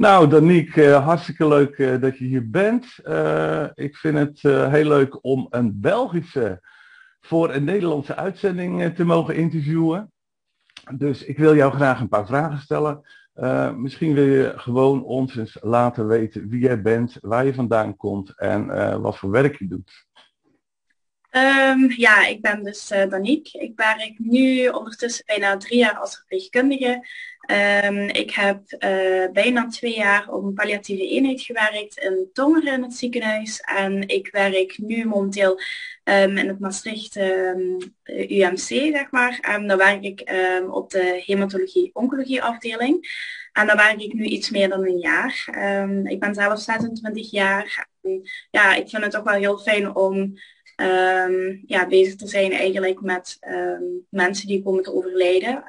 Nou, Daniek, uh, hartstikke leuk uh, dat je hier bent. Uh, ik vind het heel leuk om een Belgische voor een Nederlandse uitzending te mogen interviewen. Dus ik wil jou graag een paar vragen stellen. misschien wil je gewoon ons eens laten weten wie jij bent, waar je vandaan komt en wat voor werk je doet. Um, ja, ik ben dus Danique. Ik werk nu ondertussen bijna drie jaar als verpleegkundige. Um, ik heb uh, bijna twee jaar op een palliatieve eenheid gewerkt in Tongeren in het ziekenhuis. En ik werk nu momenteel um, in het Maastricht UMC, zeg maar. En daar werk ik op de hematologie-oncologie afdeling. En daar werk ik nu iets meer dan een jaar. ik ben zelf 26 jaar. Ja, ik vind het ook wel heel fijn om ja, bezig te zijn eigenlijk met mensen die komen te overlijden.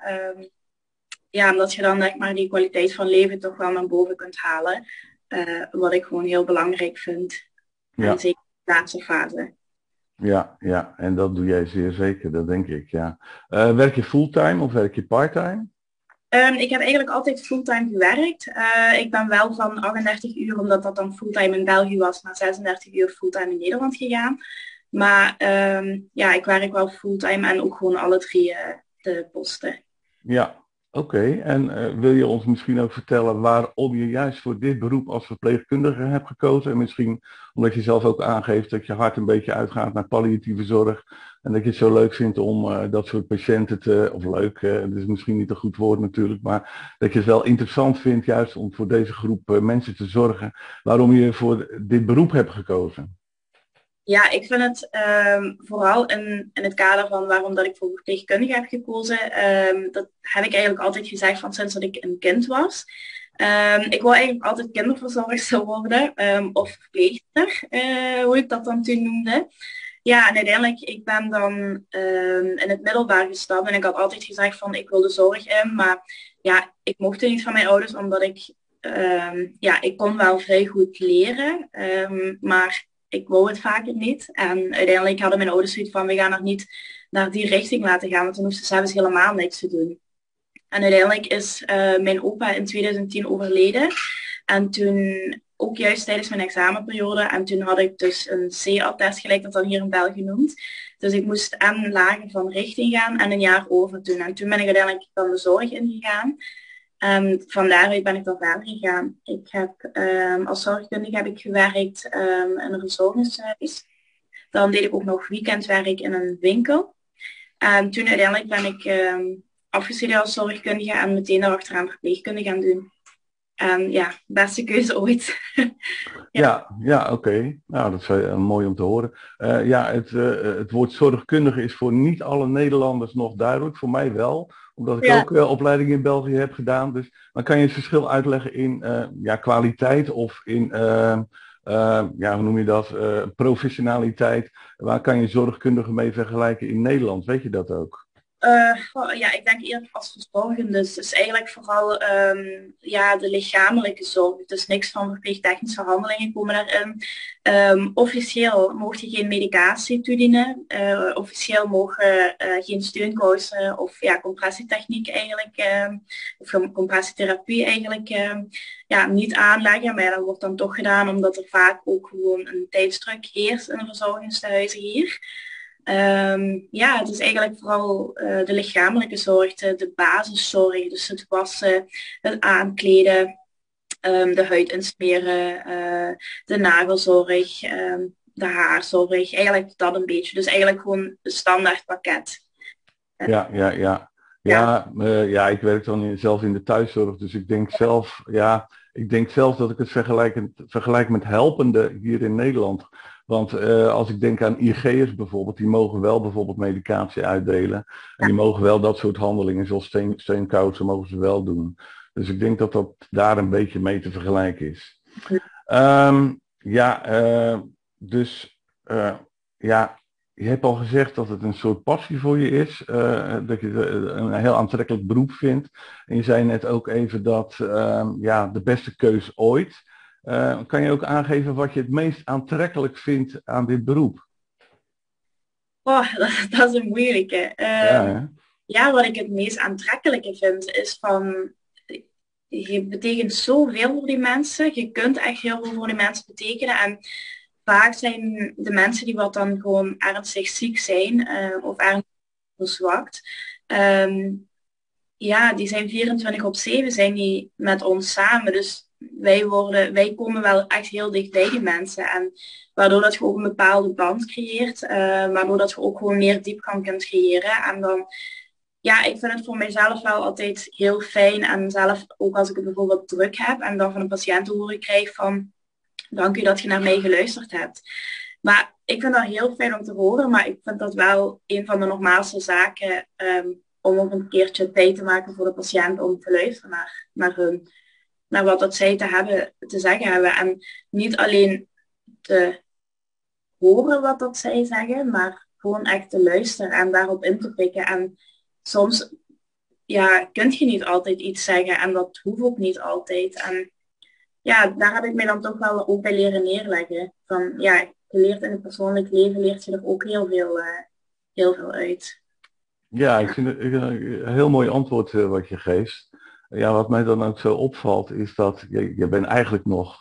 Ja, omdat je dan zeg maar die kwaliteit van leven toch wel naar boven kunt halen. Uh, wat ik gewoon heel belangrijk vind. Ja. En zeker in de laatste fase. Ja, ja, en dat doe jij zeer zeker, dat denk ik, ja. Uh, werk je fulltime of werk je parttime? Um, ik heb eigenlijk altijd fulltime gewerkt. Uh, ik ben wel van 38 uur, omdat dat dan fulltime in België was, naar 36 uur fulltime in Nederland gegaan. Maar um, ja, ik werk wel fulltime en ook gewoon alle drie de posten. Ja, oké. En uh, wil je ons misschien ook vertellen waarom je juist voor dit beroep als verpleegkundige hebt gekozen? En misschien omdat je zelf ook aangeeft dat je hart een beetje uitgaat naar palliatieve zorg. En dat je het zo leuk vindt om uh, dat soort patiënten te, of leuk, dat is misschien niet een goed woord natuurlijk, maar dat je het wel interessant vindt juist om voor deze groep mensen te zorgen. Waarom je voor dit beroep hebt gekozen? Ja, ik vind het um, vooral in, in het kader van waarom dat ik voor verpleegkundige heb gekozen. Um, dat heb ik eigenlijk altijd gezegd van sinds dat ik een kind was. Um, ik wil eigenlijk altijd kinderverzorgster worden of verpleegster, uh, hoe ik dat dan toen noemde. Ja, en uiteindelijk, ik ben dan in het middelbaar gestapt en ik had altijd gezegd van ik wil de zorg in, maar ja, ik mocht niet van mijn ouders omdat ik, ja, ik kon wel vrij goed leren, maar ik wou het vaker niet. En uiteindelijk hadden mijn ouders zoiets van, we gaan er niet naar die richting laten gaan, want toen hoefden ze zelfs helemaal niks te doen. En uiteindelijk is uh, mijn opa in 2010 overleden. En toen, ook juist tijdens mijn examenperiode, en toen had ik dus een C-attest, gelijk dat dan hier in België noemt. Dus ik moest aan lager van richting gaan en een jaar over doen. En toen ben ik uiteindelijk dan de zorg ingegaan. Um, van daaruit ben ik dan verder gegaan. Ik heb um, als zorgkundige heb ik gewerkt um, in een verzorgingshuis. Dan deed ik ook nog weekendwerk in een winkel. En toen uiteindelijk ben ik um, afgestudeerd als zorgkundige en meteen daarachteraan verpleegkundige gaan doen. En ja, beste keuze ooit. ja, ja, oké. Nou, dat is uh, mooi om te horen. Uh, ja, het, uh, het woord zorgkundige is voor niet alle Nederlanders nog duidelijk. Voor mij wel omdat ik ook uh, opleiding in België heb gedaan. Dus dan kan je het verschil uitleggen in uh, ja, kwaliteit of in, uh, ja, hoe noem je dat, professionaliteit. Waar kan je zorgkundigen mee vergelijken in Nederland? Weet je dat ook? Uh, ja, ik denk eerder als verzorgende. Dus, dus eigenlijk vooral um, ja, de lichamelijke zorg. Dus niks van verpleegtechnische handelingen komen daarin. Um, officieel mocht je geen medicatie toedienen. Uh, officieel mogen uh, geen steunkousen of ja, compressietechniek eigenlijk, um, of compressietherapie eigenlijk ja, niet aanleggen. Maar dat wordt dan toch gedaan omdat er vaak ook gewoon een tijdsdruk heerst in de verzorgingstehuizen hier. Um, ja, het is eigenlijk vooral uh, de lichamelijke zorg, de, de basiszorg. Dus het wassen, het aankleden, um, de huid insmeren, uh, de nagelzorg, um, de haarzorg. Eigenlijk dat een beetje. Dus eigenlijk gewoon een standaard pakket. Ja, ja, ja. Ja, ja. Uh, ja ik werk dan in, zelf in de thuiszorg, dus ik denk zelf, ja, ik denk zelf dat ik het vergelijk, vergelijk met helpende hier in Nederland. Want uh, als ik denk aan IG'ers bijvoorbeeld, die mogen wel bijvoorbeeld medicatie uitdelen. En die mogen wel dat soort handelingen, zoals steen, steenkousen, mogen ze wel doen. Dus ik denk dat dat daar een beetje mee te vergelijken is. Um, ja, uh, dus uh, ja, je hebt al gezegd dat het een soort passie voor je is. dat je een heel aantrekkelijk beroep vindt. En je zei net ook even dat ehm, ja, de beste keus ooit. Uh, kan je ook aangeven wat je het meest aantrekkelijk vindt aan dit beroep? Oh, dat, is een moeilijke. Uh, ja, ja, wat ik het meest aantrekkelijke vind is van... je betekent zoveel voor die mensen. Je kunt echt heel veel voor die mensen betekenen. En vaak zijn de mensen die wat dan gewoon ernstig ziek zijn uh, of ernstig verzwakt, um, ja, die zijn 24 op 7 zijn die met ons samen. Dus wij, worden, wij komen wel echt heel dicht bij die mensen. En waardoor dat je ook een bepaalde band creëert. Uh, waardoor dat je ook gewoon meer diepgang kunt creëren. En dan, ja, ik vind het voor mijzelf wel altijd heel fijn. En zelf ook als ik het bijvoorbeeld druk heb en dan van een patiënt horen krijg van dank u dat je naar mij geluisterd hebt. Maar ik vind dat heel fijn om te horen, maar ik vind dat wel een van de normaalste zaken um, om ook een keertje tijd te maken voor de patiënt om te luisteren naar, naar hun, naar wat dat zij te hebben, te zeggen hebben. En niet alleen te horen wat dat zij zeggen, maar gewoon echt te luisteren en daarop in te pikken. En soms ja, kun je niet altijd iets zeggen en dat hoeft ook niet altijd. En ja, daar heb ik mij dan toch wel ook bij leren neerleggen. Van ja, je leert in het persoonlijk leven, leert je er ook heel veel, uh, heel veel uit. Ja, ik vind het een heel mooi antwoord uh, wat je geeft. Ja, wat mij dan ook zo opvalt is dat je, je bent eigenlijk nog,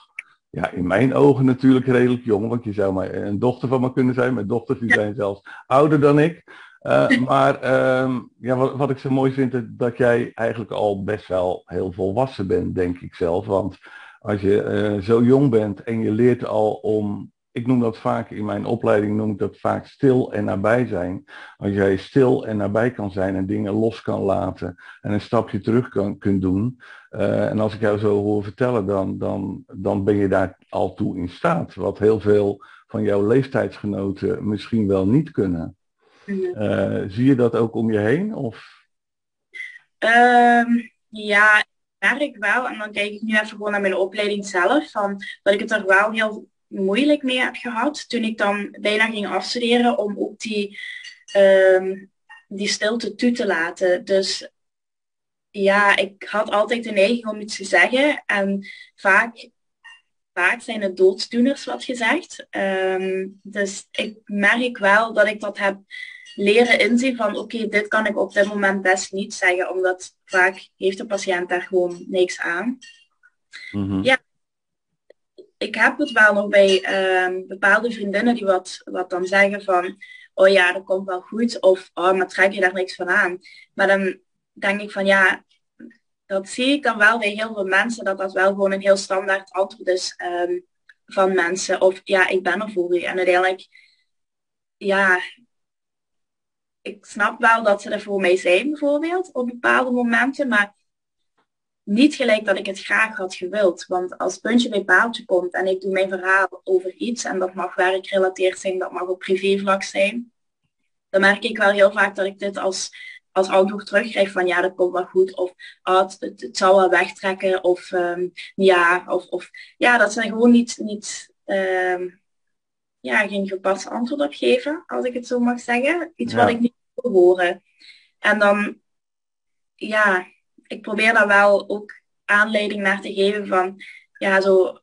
ja, in mijn ogen natuurlijk redelijk jong, want je zou maar een dochter van me kunnen zijn. Mijn dochters die zijn zelfs ouder dan ik. Uh, maar uh, ja, wat, wat, ik zo mooi vind, is dat jij eigenlijk al best wel heel volwassen bent, denk ik zelf. Want als je uh, zo jong bent en je leert al om, ik noem dat vaak in mijn opleiding, noem ik dat vaak stil en nabij zijn. Als jij stil en nabij kan zijn en dingen los kan laten en een stapje terug kan, kunt doen. Uh, en als ik jou zo hoor vertellen, dan, dan, dan ben je daar al toe in staat. Wat heel veel van jouw leeftijdsgenoten misschien wel niet kunnen. Uh, zie je dat ook om je heen? Of? Um, ja, merk wel, en dan kijk ik nu even gewoon naar mijn opleiding zelf, van, dat ik het er wel heel moeilijk mee heb gehad toen ik dan bijna ging afstuderen om ook die, um, die stilte toe te laten. Dus ja, ik had altijd de neiging om iets te zeggen en vaak, vaak zijn het doodsdoeners wat gezegd. Um, dus ik merk wel dat ik dat heb leren inzien van oké, dit kan ik op dit moment best niet zeggen, omdat vaak heeft de patiënt daar gewoon niks aan. Mm Ja, ik heb het wel nog bij uh, bepaalde vriendinnen die wat, wat dan zeggen van oh ja, dat komt wel goed of oh, maar trek je daar niks van aan. Maar dan denk ik van ja, dat zie ik dan wel bij heel veel mensen, dat dat wel gewoon een heel standaard antwoord is um, van mensen. Of ja, ik ben er voor u. En uiteindelijk, ja, ik snap wel dat ze er voor mij zijn bijvoorbeeld op bepaalde momenten, maar niet gelijk dat ik het graag had gewild. Want als puntje bij paaltje komt en ik doe mijn verhaal over iets en dat mag werkgerelateerd zijn, dat mag op privévlak zijn, dan merk ik wel heel vaak dat ik dit als, als antwoord terugkrijg van ja, dat komt wel goed. Of oh, het, het, het zal wel wegtrekken. Of um, ja, of, of ja, dat zijn gewoon niet, niet um, ja, geen gepast antwoord op geven, als ik het zo mag zeggen. Iets wat ik niet wil horen. En dan, ja, ik probeer daar wel ook aanleiding naar te geven van, ja, zo,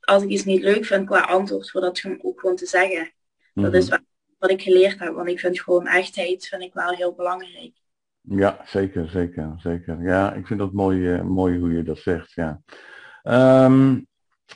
als ik iets niet leuk vind qua antwoord, voor dat ook gewoon te zeggen. Dat is mhm. wat ik geleerd heb, want ik vind gewoon echtheid vind ik wel heel belangrijk. Ja, zeker, zeker, zeker. Ja, ik vind dat mooi, uh, mooi hoe je dat zegt, ja. Um,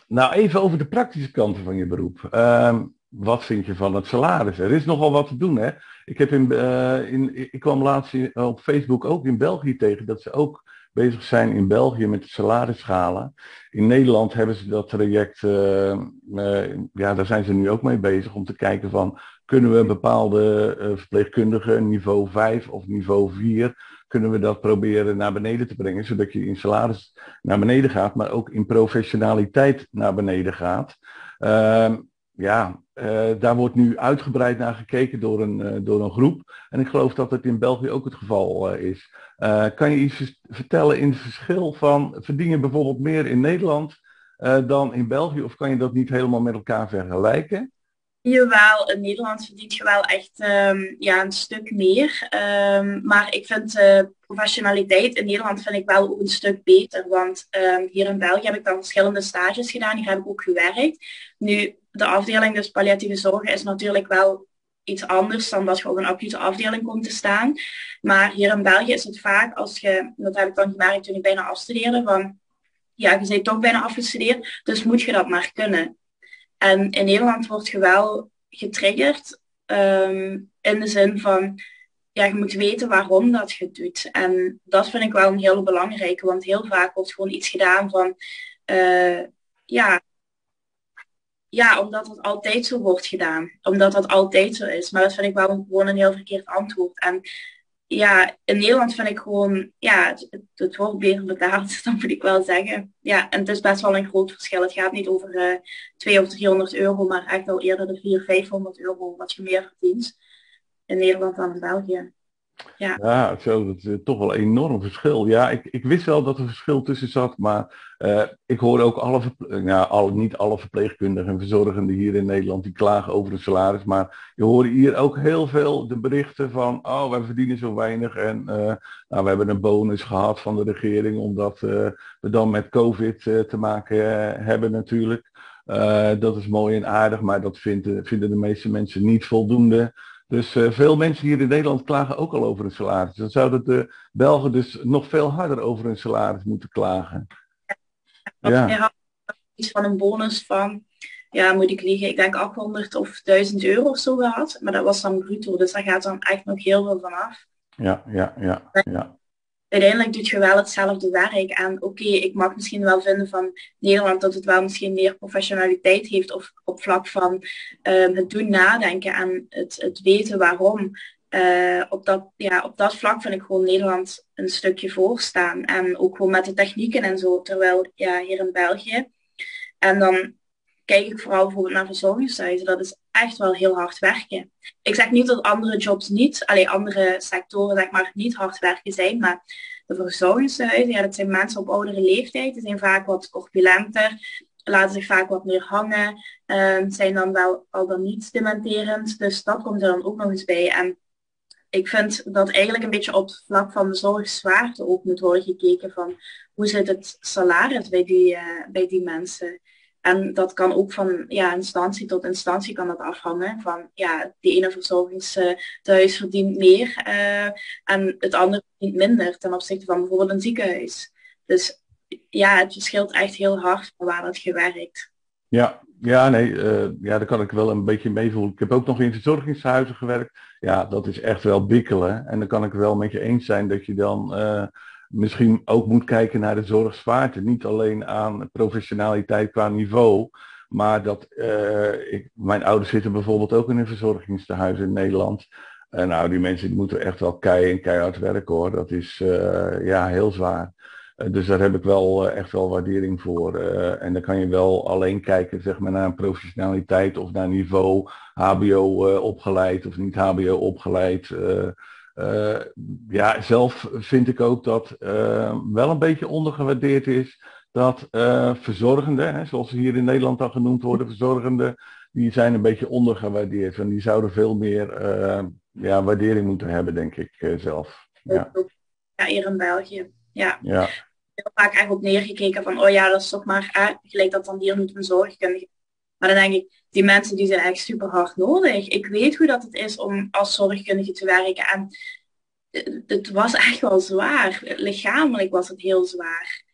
nou, even over de praktische kanten van je beroep. Uh, wat vind je van het salaris? Er is nogal wat te doen, hè? Ik, heb in, uh, in, ik kwam laatst op Facebook ook in België tegen dat ze ook bezig zijn in België met de salarisschalen. In Nederland hebben ze dat traject, uh, uh, ja, daar zijn ze nu ook mee bezig om te kijken van, kunnen we bepaalde verpleegkundigen niveau 5 of niveau 4 kunnen we dat proberen naar beneden te brengen, zodat je in salaris naar beneden gaat, maar ook in professionaliteit naar beneden gaat. Uh, ja, uh, daar wordt nu uitgebreid naar gekeken door een, uh, door een groep. En ik geloof dat het in België ook het geval uh, is. Kan je iets vertellen in het verschil van, verdien je bijvoorbeeld meer in Nederland dan in België? Of kan je dat niet helemaal met elkaar vergelijken? Jawel, in Nederland verdient je wel echt um, ja, een stuk meer. Um, maar ik vind de professionaliteit in Nederland vind ik wel ook een stuk beter. Want um, hier in België heb ik dan verschillende stages gedaan. Hier heb ik ook gewerkt. Nu, de afdeling dus palliatieve zorg is natuurlijk wel iets anders dan dat je op een acute afdeling komt te staan. Maar hier in België is het vaak als je, dat heb ik dan gemerkt toen ik bijna afstudeerde, van ja, je bent toch bijna afgestudeerd, dus moet je dat maar kunnen. En in Nederland word je wel getriggerd ehm, in de zin van, ja, je moet weten waarom dat je het doet. En dat vind ik wel een heel belangrijke, want heel vaak wordt gewoon iets gedaan van, uh, ja, ja, omdat het altijd zo wordt gedaan. Omdat dat altijd zo is. Maar dat vind ik wel gewoon een heel verkeerd antwoord. En ja, in Nederland vind ik gewoon, ja, het, wordt beter betaald, dan moet ik wel zeggen. Ja, en het is best wel een groot verschil. Het gaat niet over uh, eh, 200 of 300 euro, maar echt wel eerder de 400, 500 euro wat je meer verdient in Nederland dan in België. Ja, ja zo, dat is toch wel een enorm verschil. Ja, ik, ik wist wel dat er verschil tussen zat, maar uh, ik hoor ook alle, alle, niet alle verpleegkundigen en verzorgenden hier in Nederland die klagen over het salaris, maar je hoort hier ook heel veel de berichten van, oh, wij verdienen zo weinig en uh, nou, we hebben een bonus gehad van de regering omdat uh, we dan met COVID te maken hebben natuurlijk. dat is mooi en aardig, maar dat vinden de meeste mensen niet voldoende. Dus uh, veel mensen hier in Nederland klagen ook al over hun salaris. Dan zouden de Belgen dus nog veel harder over hun salaris moeten klagen. Ja. ja. Iets van een bonus van, ja moet ik liegen, ik denk 800 of 1000 euro of zo gehad. Maar dat was dan bruto, dus daar gaat dan echt nog heel veel van af. Ja, ja, ja. ja uiteindelijk doet je wel hetzelfde werk. En oké, ik mag misschien wel vinden van Nederland dat het wel misschien meer professionaliteit heeft of op vlak van ehm, het doen nadenken en het, het weten waarom. Uh, op, dat, ja, op dat vlak vind ik gewoon Nederland een stukje voorstaan. En ook gewoon met de technieken en zo. Terwijl ja, hier in België. En dan kijk ik vooral bijvoorbeeld naar verzorgingshuizen. Dat is echt wel heel hard werken. Ik zeg niet dat andere jobs niet, alleen andere sectoren zeg maar niet hard werken zijn, maar de verzorgingshuizen, ja, dat zijn mensen op oudere leeftijd, die zijn vaak wat corpulenter, laten zich vaak wat meer hangen, uh, zijn dan wel al dan niet dementerend, dus dat komt er dan ook nog eens bij. En ik vind dat eigenlijk een beetje op het vlak van de zorgzwaarte ook moet worden gekeken van hoe zit het salaris bij die, uh, bij die mensen. En dat kan ook van ja, instantie tot instantie kan dat afhangen. Van ja, die ene verzorgingstehuis verdient meer uh, en het andere verdient minder ten opzichte van bijvoorbeeld een ziekenhuis. Dus ja, het verschilt echt heel hard van waar het gewerkt. Ja, ja, nee, uh, ja, daar kan ik wel een beetje mee voelen. Ik heb ook nog in verzorgingshuizen gewerkt. Ja, dat is echt wel bikkelen. En dan kan ik wel met je eens zijn dat je dan misschien ook moet kijken naar de zorgzwaarte. Niet alleen aan professionaliteit qua niveau, maar dat uh, ik, mijn ouders zitten bijvoorbeeld ook in een verzorgingstehuis in Nederland. En nou, die mensen die moeten echt wel kei keihard werken hoor. Dat is uh, ja heel zwaar. Uh, dus daar heb ik wel echt wel waardering voor. en dan kan je wel alleen kijken zeg maar, naar professionaliteit of naar niveau, HBO opgeleid of niet HBO opgeleid. Uh, ja, zelf vind ik ook dat uh, wel een beetje ondergewaardeerd is dat uh, verzorgenden, hè, zoals ze hier in Nederland dan genoemd worden, verzorgenden, die zijn een beetje ondergewaardeerd. En die zouden veel meer ja, waardering moeten hebben, denk ik zelf. Ja. ja, hier in België. Ja. ja. Heel vaak eigenlijk op neergekeken van, oh ja, dat is toch maar, gelijk dat dan hier moet een zorgkundige. Maar dan denk ik, die mensen die zijn echt super hard nodig. Ik weet hoe dat het is om als zorgkundige te werken. En het was echt wel zwaar. Lichamelijk was het heel zwaar.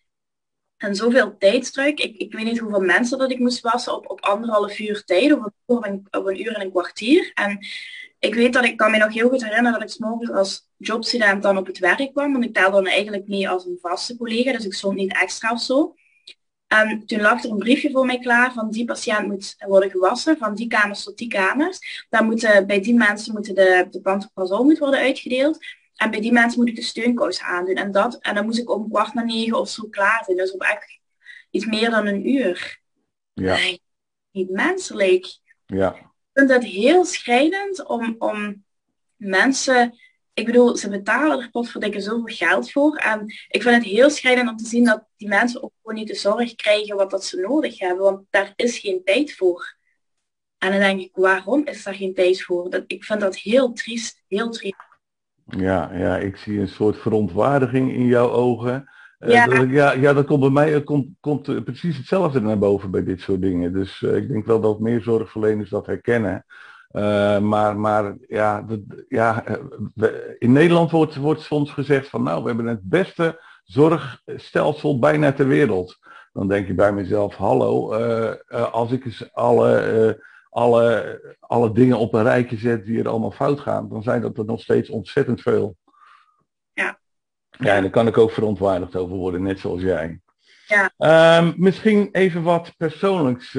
En zoveel tijdsdruk. Ik, ik weet niet hoeveel mensen dat ik moest wassen op, op anderhalf uur tijd. Of een, of een uur en een kwartier. En ik weet dat ik kan me nog heel goed herinneren dat ik morgens als jobstudent dan op het werk kwam. Want ik telde dan eigenlijk mee als een vaste collega. Dus ik stond niet extra of zo. En toen lag er een briefje voor mij klaar van die patiënt moet worden gewassen, van die kamers tot die kamers. Dan moeten, bij die mensen moeten de, de pantoprazol moet worden uitgedeeld. En bij die mensen moet ik de steunkous aandoen. En, dat, en dan moest ik om kwart na negen of zo klaar zijn. Dus op echt iets meer dan een uur. Ja. Nee, niet menselijk. Ja. Ik vind dat heel schrijnend om, om mensen ik bedoel, ze betalen er potverdikke zoveel geld voor. En ik vind het heel schrijnend om te zien dat die mensen ook gewoon niet de zorg krijgen wat dat ze nodig hebben. Want daar is geen tijd voor. En dan denk ik, waarom is daar geen tijd voor? Dat, ik vind dat heel triest, heel triest. Ja, ja, ik zie een soort verontwaardiging in jouw ogen. Eh, ja. dat, ja, ja, dat komt bij mij komt, komt precies hetzelfde naar boven bij dit soort dingen. Dus uh, ik denk wel dat meer zorgverleners dat herkennen. Uh, maar, maar ja, ja, in Nederland wordt, wordt soms gezegd van nou, we hebben het beste zorgstelsel bijna ter wereld. dan denk ik bij mezelf, hallo, als ik eens alle, alle, alle dingen op een rijtje zet die er allemaal fout gaan, dan zijn dat er nog steeds ontzettend veel. Ja. Ja, en daar kan ik ook verontwaardigd over worden, net zoals jij. Ja. Ehm, misschien even wat persoonlijks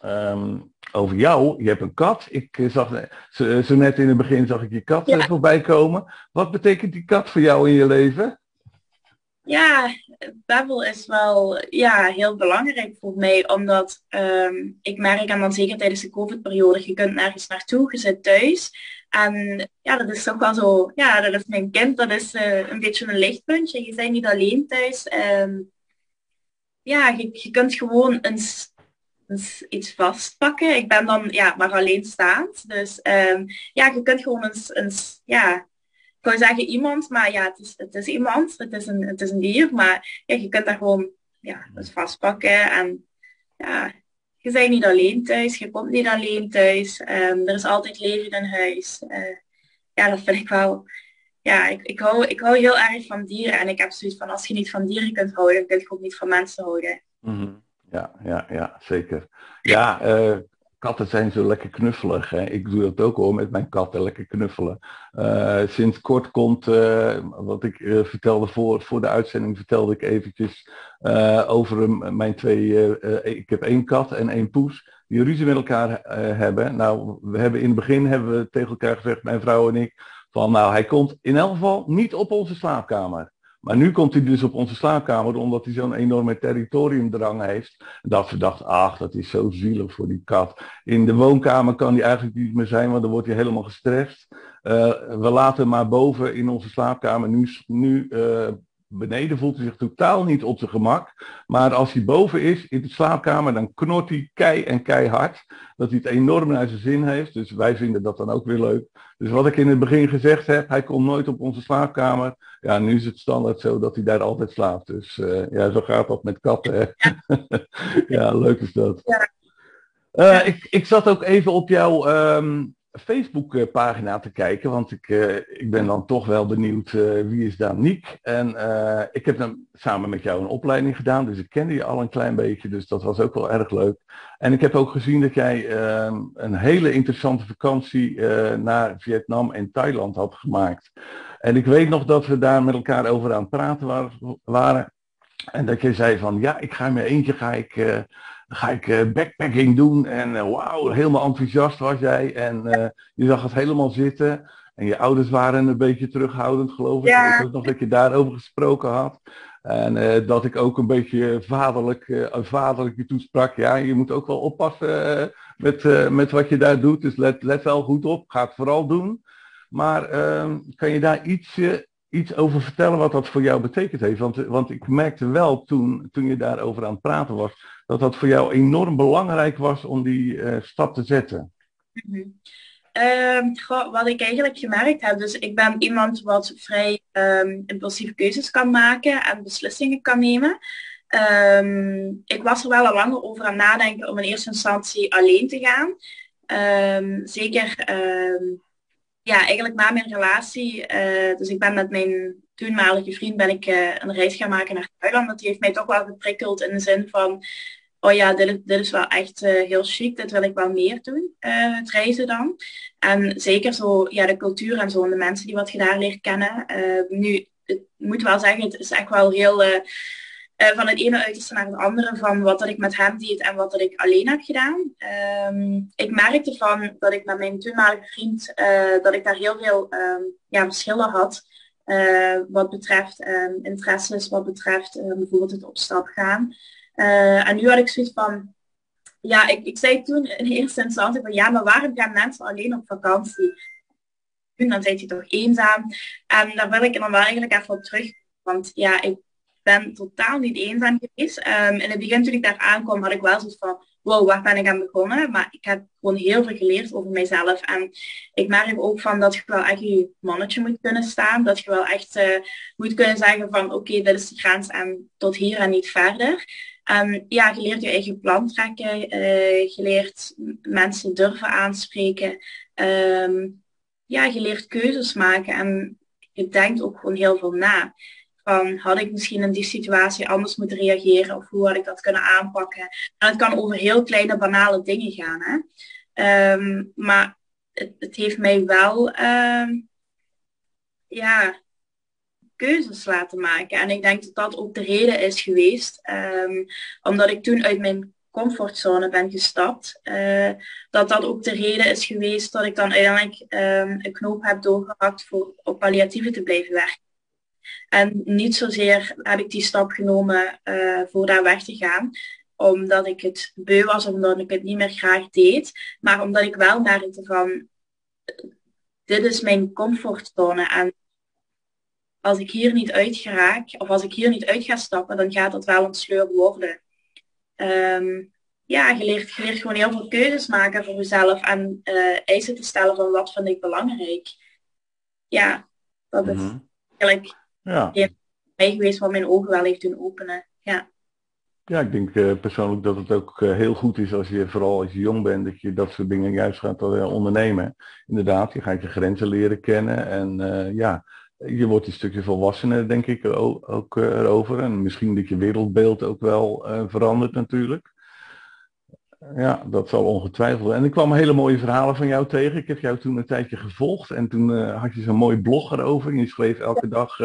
ehm, over jou. Je hebt een kat. Ik zag zo, zo, net in het begin zag ik je kat ja. voorbij komen. Wat betekent die kat voor jou in je leven? Ja, Babbel is wel ja, heel belangrijk voor mij, omdat um, ik merk, en dan zeker tijdens de COVID-periode, je kunt nergens naartoe, je zit thuis. En ja, dat is toch wel zo, ja, dat is mijn kind, dat is uh, een beetje een lichtpuntje. Je bent niet alleen thuis. Um, ja, je, je kunt gewoon eens, eens, iets vastpakken. Ik ben dan ja, maar alleenstaand. Dus um, ja, je kunt gewoon eens, ja, ik wou zeggen iemand, maar ja, het is, het is iemand, het is, een, het is een dier, maar ja, je kunt daar gewoon ja, het vastpakken en ja, je bent niet alleen thuis, je komt niet alleen thuis, um, er is altijd leven in huis. Uh, ja, dat vind ik wel, ja, ik, ik, hou, ik hou heel erg van dieren en ik heb zoiets van, als je niet van dieren kunt houden, dan kun je ook niet van mensen houden. -hmm. Ja, ja, ja, zeker. Ja, uh, katten zijn zo lekker knuffelig. Hè? Ik doe dat ook hoor met mijn katten, lekker knuffelen. Uh, sinds kort komt, uh, wat ik vertelde voor, voor de uitzending, vertelde ik eventjes over mijn twee, ik heb één kat en één poes, die ruzie met elkaar hebben. Nou, we hebben in het begin hebben we tegen elkaar gezegd, mijn vrouw en ik, van nou, hij komt in elk geval niet op onze slaapkamer. Maar nu komt hij dus op onze slaapkamer omdat hij zo'n enorme territoriumdrang heeft. Dat we dachten, ach, dat is zo zielig voor die kat. In de woonkamer kan hij eigenlijk niet meer zijn, want dan wordt hij helemaal gestrest. Uh, we laten hem maar boven in onze slaapkamer. Nu, nu uh, beneden voelt hij zich totaal niet op zijn gemak. Maar als hij boven is in de slaapkamer, dan knort hij kei en keihard. Dat hij het enorm naar zijn zin heeft. Dus wij vinden dat dan ook weer leuk. Dus wat ik in het begin gezegd heb, hij komt nooit op onze slaapkamer. Ja, nu is het standaard zo dat hij daar altijd slaapt. Dus uh, ja, zo gaat dat met katten. Hè? ja, leuk is dat. Uh, ik, ik zat ook even op jouw um, Facebook-pagina te kijken, want ik, uh, ik ben dan toch wel benieuwd wie is Daniek. En ik heb dan samen met jou een opleiding gedaan, dus ik kende je al een klein beetje, dus dat was ook wel erg leuk. En ik heb ook gezien dat jij uh, een hele interessante vakantie naar Vietnam en Thailand had gemaakt. En ik weet nog dat we daar met elkaar over aan het praten waren. En dat je zei van ja, ik ga in eentje ga ik, ga ik backpacking doen. En wauw, helemaal enthousiast was jij. En je zag het helemaal zitten. En je ouders waren een beetje terughoudend, geloof ik. Ja. Ik weet nog dat je daarover gesproken had. En uh, dat ik ook een beetje vaderlijk, uh, vaderlijk je toesprak. Ja, je moet ook wel oppassen uh, met, met wat je daar doet. Dus let, let wel goed op. Ga het vooral doen. Maar ehm, kan je daar iets, iets over vertellen wat dat voor jou betekend heeft? Want, want ik merkte wel toen, toen je daarover aan het praten was, dat dat voor jou enorm belangrijk was om die stap te zetten. Um, goh, wat ik eigenlijk gemerkt heb, dus ik ben iemand wat vrij um, impulsieve keuzes kan maken en beslissingen kan nemen. Um, ik was er wel al langer over aan nadenken om in eerste instantie alleen te gaan. zeker ja, eigenlijk na mijn relatie, uh, dus ik ben met mijn toenmalige vriend ben ik uh, een reis gaan maken naar Thailand. Dat heeft mij toch wel geprikkeld in de zin van oh ja, dit is, wel echt uh, heel chic, dit wil ik wel meer doen, uh, het reizen dan. En zeker zo, ja, de cultuur en zo, en de mensen die wat je daar leert kennen. Uh, nu, ik moet wel zeggen, het is echt wel heel van het ene uiterste naar het andere, van wat dat ik met hem deed en wat dat ik alleen heb gedaan. Um, ik merkte van dat ik met mijn toenmalige vriend, dat ik daar heel veel um, ja, verschillen had. wat betreft um, interesses, wat betreft bijvoorbeeld het op stap gaan. Uh, en nu had ik zoiets van, ja, ik, ik zei toen in eerste instantie van, ja, maar waarom gaan mensen alleen op vakantie? Dan zijn je toch eenzaam. En daar wil ik dan wel eigenlijk even op terug. Want ja, ik ben totaal niet eenzaam geweest. Um, in het begin toen ik daar aankwam, had ik wel zoiets van, wow, waar ben ik aan begonnen? Maar ik heb gewoon heel veel geleerd over mijzelf. En ik merk ook van dat je wel echt je mannetje moet kunnen staan. Dat je wel echt uh, moet kunnen zeggen van, oké, okay, dit is de grens en tot hier en niet verder. Um, ja, je leert je eigen plan trekken. Uh, je leert mensen durven aanspreken. Um, ja, je leert keuzes maken en je denkt ook gewoon heel veel na. van had ik misschien in die situatie anders moeten reageren of hoe had ik dat kunnen aanpakken. En het kan over heel kleine banale dingen gaan. Hè? Ehm, maar het, het, heeft mij wel ja, keuzes laten maken. En ik denk dat dat ook de reden is geweest. Um, omdat ik toen uit mijn comfortzone ben gestapt. Uh, dat dat ook de reden is geweest dat ik dan uiteindelijk een knoop heb doorgehakt voor op palliatieve te blijven werken. En niet zozeer heb ik die stap genomen uh, voor daar weg te gaan omdat ik het beu was, omdat ik het niet meer graag deed, maar omdat ik wel merkte van, dit is mijn comfortzone en als ik hier niet uit geraak, of als ik hier niet uit ga stappen, dan gaat het wel een sleur worden. Um, ja, je leert, je leert gewoon heel veel keuzes maken voor jezelf en uh, eisen te stellen van wat vind ik belangrijk. Ja, dat is mm eigenlijk ja. mij geweest wat mijn ogen wel heeft doen openen. Ja. Ja, ik denk uh, persoonlijk dat het ook uh, heel goed is als je, vooral als je jong bent, dat je dat soort dingen juist gaat ondernemen. Inderdaad, je gaat je grenzen leren kennen en ja, je wordt een stukje volwassener, denk ik, ook, ook erover. En misschien dat je wereldbeeld ook wel verandert natuurlijk. Ja, dat zal ongetwijfeld. En ik kwam hele mooie verhalen van jou tegen. Ik heb jou toen een tijdje gevolgd en toen had je zo'n mooi blog erover. Je schreef elke dag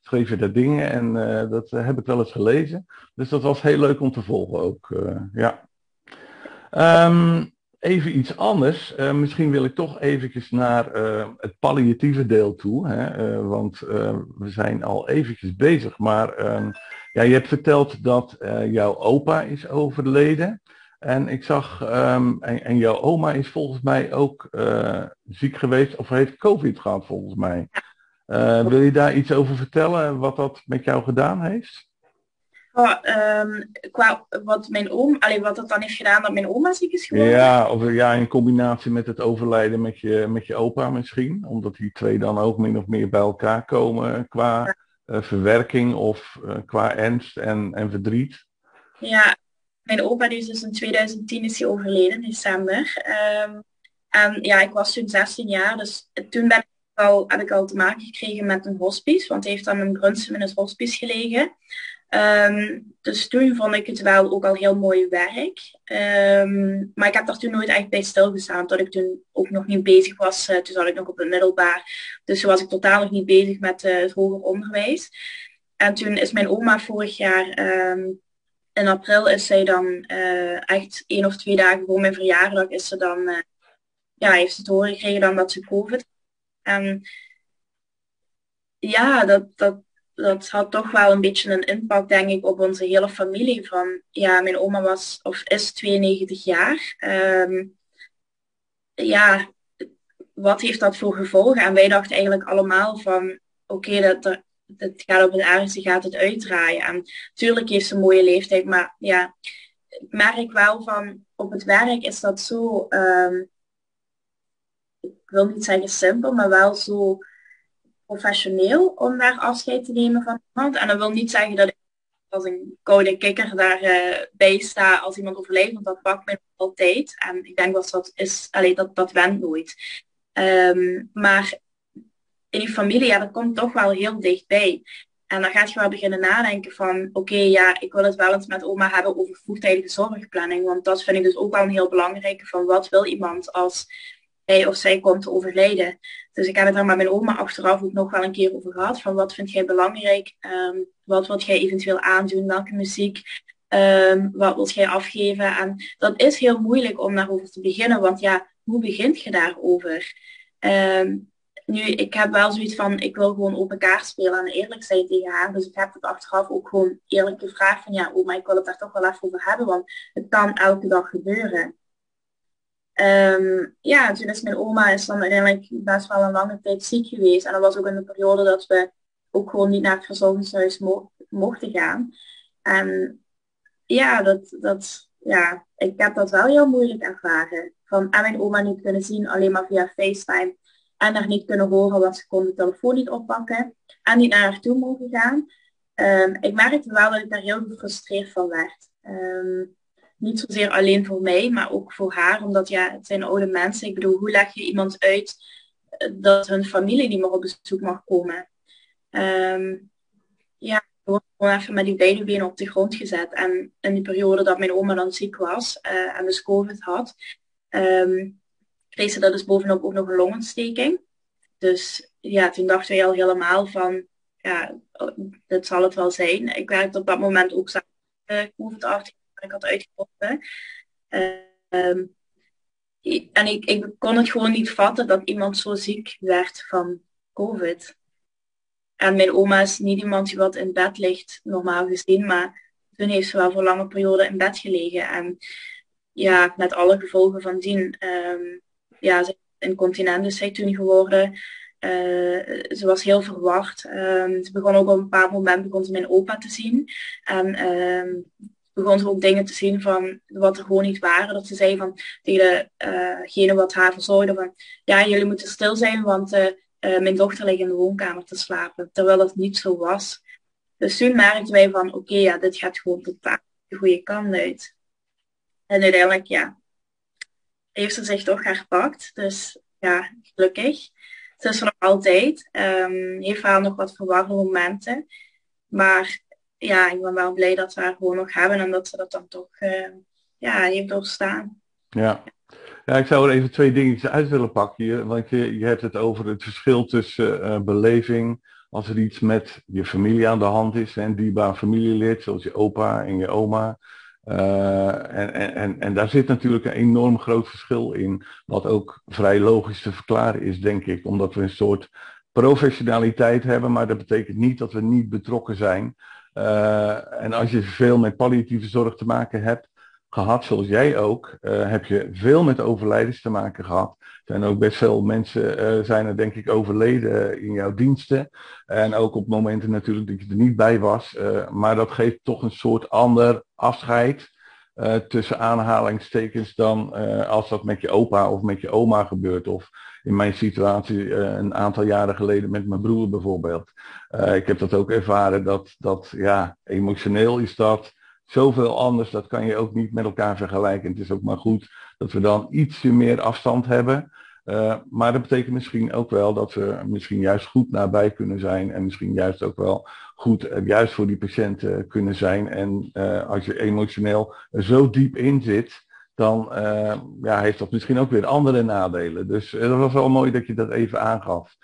schreef je daar dingen en dat heb ik wel eens gelezen. Dus dat was heel leuk om te volgen ook. Ja. Um, even iets anders. Uh, misschien wil ik toch eventjes naar het palliatieve deel toe. Hè? want we zijn al eventjes bezig. Maar um, ja, je hebt verteld dat jouw opa is overleden. En ik zag, um, en, en, jouw oma is volgens mij ook ziek geweest of heeft COVID gehad volgens mij. Wil je daar iets over vertellen, wat dat met jou gedaan heeft? Oh, um, qua wat mijn oom, alleen wat dat dan heeft gedaan dat mijn oma ziek is geworden? Ja, of ja, in combinatie met het overlijden met je, met je opa misschien. Omdat die twee dan ook min of meer bij elkaar komen qua uh, verwerking of uh, qua ernst en, en verdriet. Ja, mijn opa die is dus in 2010 is hij overleden, in december. Um, en ja, ik was toen 16 jaar, dus toen ben ik al, heb ik al te maken gekregen met een hospice, want hij heeft dan in Brunsum in het hospice gelegen. Um, dus toen vond ik het wel ook al heel mooi werk. Um, maar ik heb daar toen nooit echt bij stilgestaan, tot ik toen ook nog niet bezig was. Uh, toen zat ik nog op het middelbaar. Dus toen was ik totaal nog niet bezig met uh, het hoger onderwijs. En toen is mijn oma vorig jaar, um, in april is zij dan uh, echt één of twee dagen voor mijn verjaardag, is ze dan, ja, heeft ze te horen gekregen dan dat ze COVID en ja, dat, dat, dat had toch wel een beetje een impact, denk ik, op onze hele familie. Van, ja, mijn oma was of is 92 jaar. Um, ja, wat heeft dat voor gevolgen? En wij dachten eigenlijk allemaal van, oké, dat dat, het gaat op het ergste, gaat het uitdraaien. En natuurlijk heeft ze een mooie leeftijd, maar ja, ik merk wel van, op het werk is dat zo... Um, ik wil niet zeggen simpel, maar wel zo professioneel om daar afscheid te nemen van iemand. En dat wil niet zeggen dat ik als een koude kikker daarbij bij sta als iemand overlijdt, want dat pakt mij altijd. En ik denk dat dat is, alleen dat, dat went nooit. Um, maar in je familie, ja, dat komt toch wel heel dichtbij. En dan gaat je wel beginnen nadenken van, oké, ja, ik wil het wel eens met oma hebben over vroegtijdige zorgplanning. Want dat vind ik dus ook wel een heel belangrijke van wat wil iemand als hij of zij komt te overlijden. Dus ik heb het daar met mijn oma achteraf ook nog wel een keer over gehad. Van wat vind jij belangrijk? Um, wat wilt jij eventueel aandoen? Welke muziek? Um, wat wilt jij afgeven? En dat is heel moeilijk om daarover te beginnen. Want ja, hoe begint je daarover? Um, nu, ik heb wel zoiets van, ik wil gewoon open kaart spelen en eerlijk zijn tegen haar. Dus ik heb het achteraf ook gewoon eerlijk gevraagd van, ja, oma, ik wil het daar toch wel even over hebben. Want het kan elke dag gebeuren. Um, ja, toen is mijn oma is dan uiteindelijk best wel een lange tijd ziek geweest. En dat was ook in de periode dat we ook gewoon niet naar het verzorgingshuis mo mochten gaan. En ja, dat, dat, ja, ik heb dat wel heel moeilijk ervaren. Van en mijn oma niet kunnen zien, alleen maar via FaceTime. En haar niet kunnen horen, want ze kon de telefoon niet oppakken. En niet naar haar toe mogen gaan. Um, ik merkte wel dat ik daar heel gefrustreerd van werd. Um, niet zozeer alleen voor mij, maar ook voor haar. Omdat ja, het zijn oude mensen. Ik bedoel, hoe leg je iemand uit eh, dat hun familie niet meer op bezoek mag komen? Um, ja, gewoon even met die beide benen op de grond gezet. En in die periode dat mijn oma dan ziek was uh, en dus COVID had, um, kreeg ze dat dus bovenop ook nog een longontsteking. Dus ja, toen dachten wij al helemaal van, ja, dit zal het wel zijn. Ik werkte op dat moment ook samen COVID-arts ik had uitgevonden. Um, en ik, ik kon het gewoon niet vatten dat iemand zo ziek werd van COVID. En mijn oma is niet iemand die wat in bed ligt, normaal gezien, maar toen heeft ze wel voor lange perioden in bed gelegen. En ja, met alle gevolgen van dien. Um, ja, ze incontinent is zij toen geworden. Uh, ze was heel verwacht. Um, ze begon ook op een paar momenten begon ze mijn opa te zien. En um, begon ze ook dingen te zien van wat er gewoon niet waren. Dat ze zei van tegen degene wat haar verzorgde van ja, jullie moeten stil zijn, want uh, uh, mijn dochter ligt in de woonkamer te slapen. Terwijl dat niet zo was. Dus toen merkten wij van oké, ja, dit gaat gewoon totaal de goede kant uit. En uiteindelijk, ja, heeft ze zich toch herpakt. Dus ja, gelukkig. Ze is er nog altijd. Um, heeft wel nog wat verwarde momenten. Maar ja, ik ben wel blij dat we haar gewoon nog hebben en dat ze dat dan toch uh, ja, heeft doorstaan. Ja. Ja, ik zou er even twee dingetjes uit willen pakken hier. Want je, je hebt het over het verschil tussen uh, beleving als er iets met je familie aan de hand is, en dierbaar familielid, zoals je opa en je oma. Uh, en, en, en daar zit natuurlijk een enorm groot verschil in, wat ook vrij logisch te verklaren is, denk ik, omdat we een soort professionaliteit hebben, maar dat betekent niet dat we niet betrokken zijn. Uh, en als je veel met palliatieve zorg te maken hebt, gehad, zoals jij ook, uh, heb je veel met overlijdens te maken gehad. Er zijn ook best veel mensen, uh, zijn er denk ik overleden in jouw diensten. En ook op momenten natuurlijk dat je er niet bij was. Maar dat geeft toch een soort ander afscheid. Tussen aanhalingstekens dan als dat met je opa of met je oma gebeurt. Of in mijn situatie een aantal jaren geleden met mijn broer bijvoorbeeld. ik heb dat ook ervaren dat, dat ja, emotioneel is dat zoveel anders, dat kan je ook niet met elkaar vergelijken. Het is ook maar goed dat we dan ietsje meer afstand hebben. Uh, maar dat betekent misschien ook wel dat we misschien juist goed nabij kunnen zijn en misschien juist ook wel goed uh, juist voor die patiënten uh, kunnen zijn. En als je emotioneel zo diep in zit, dan ja, heeft dat misschien ook weer andere nadelen. Dus dat was wel mooi dat je dat even aangaf.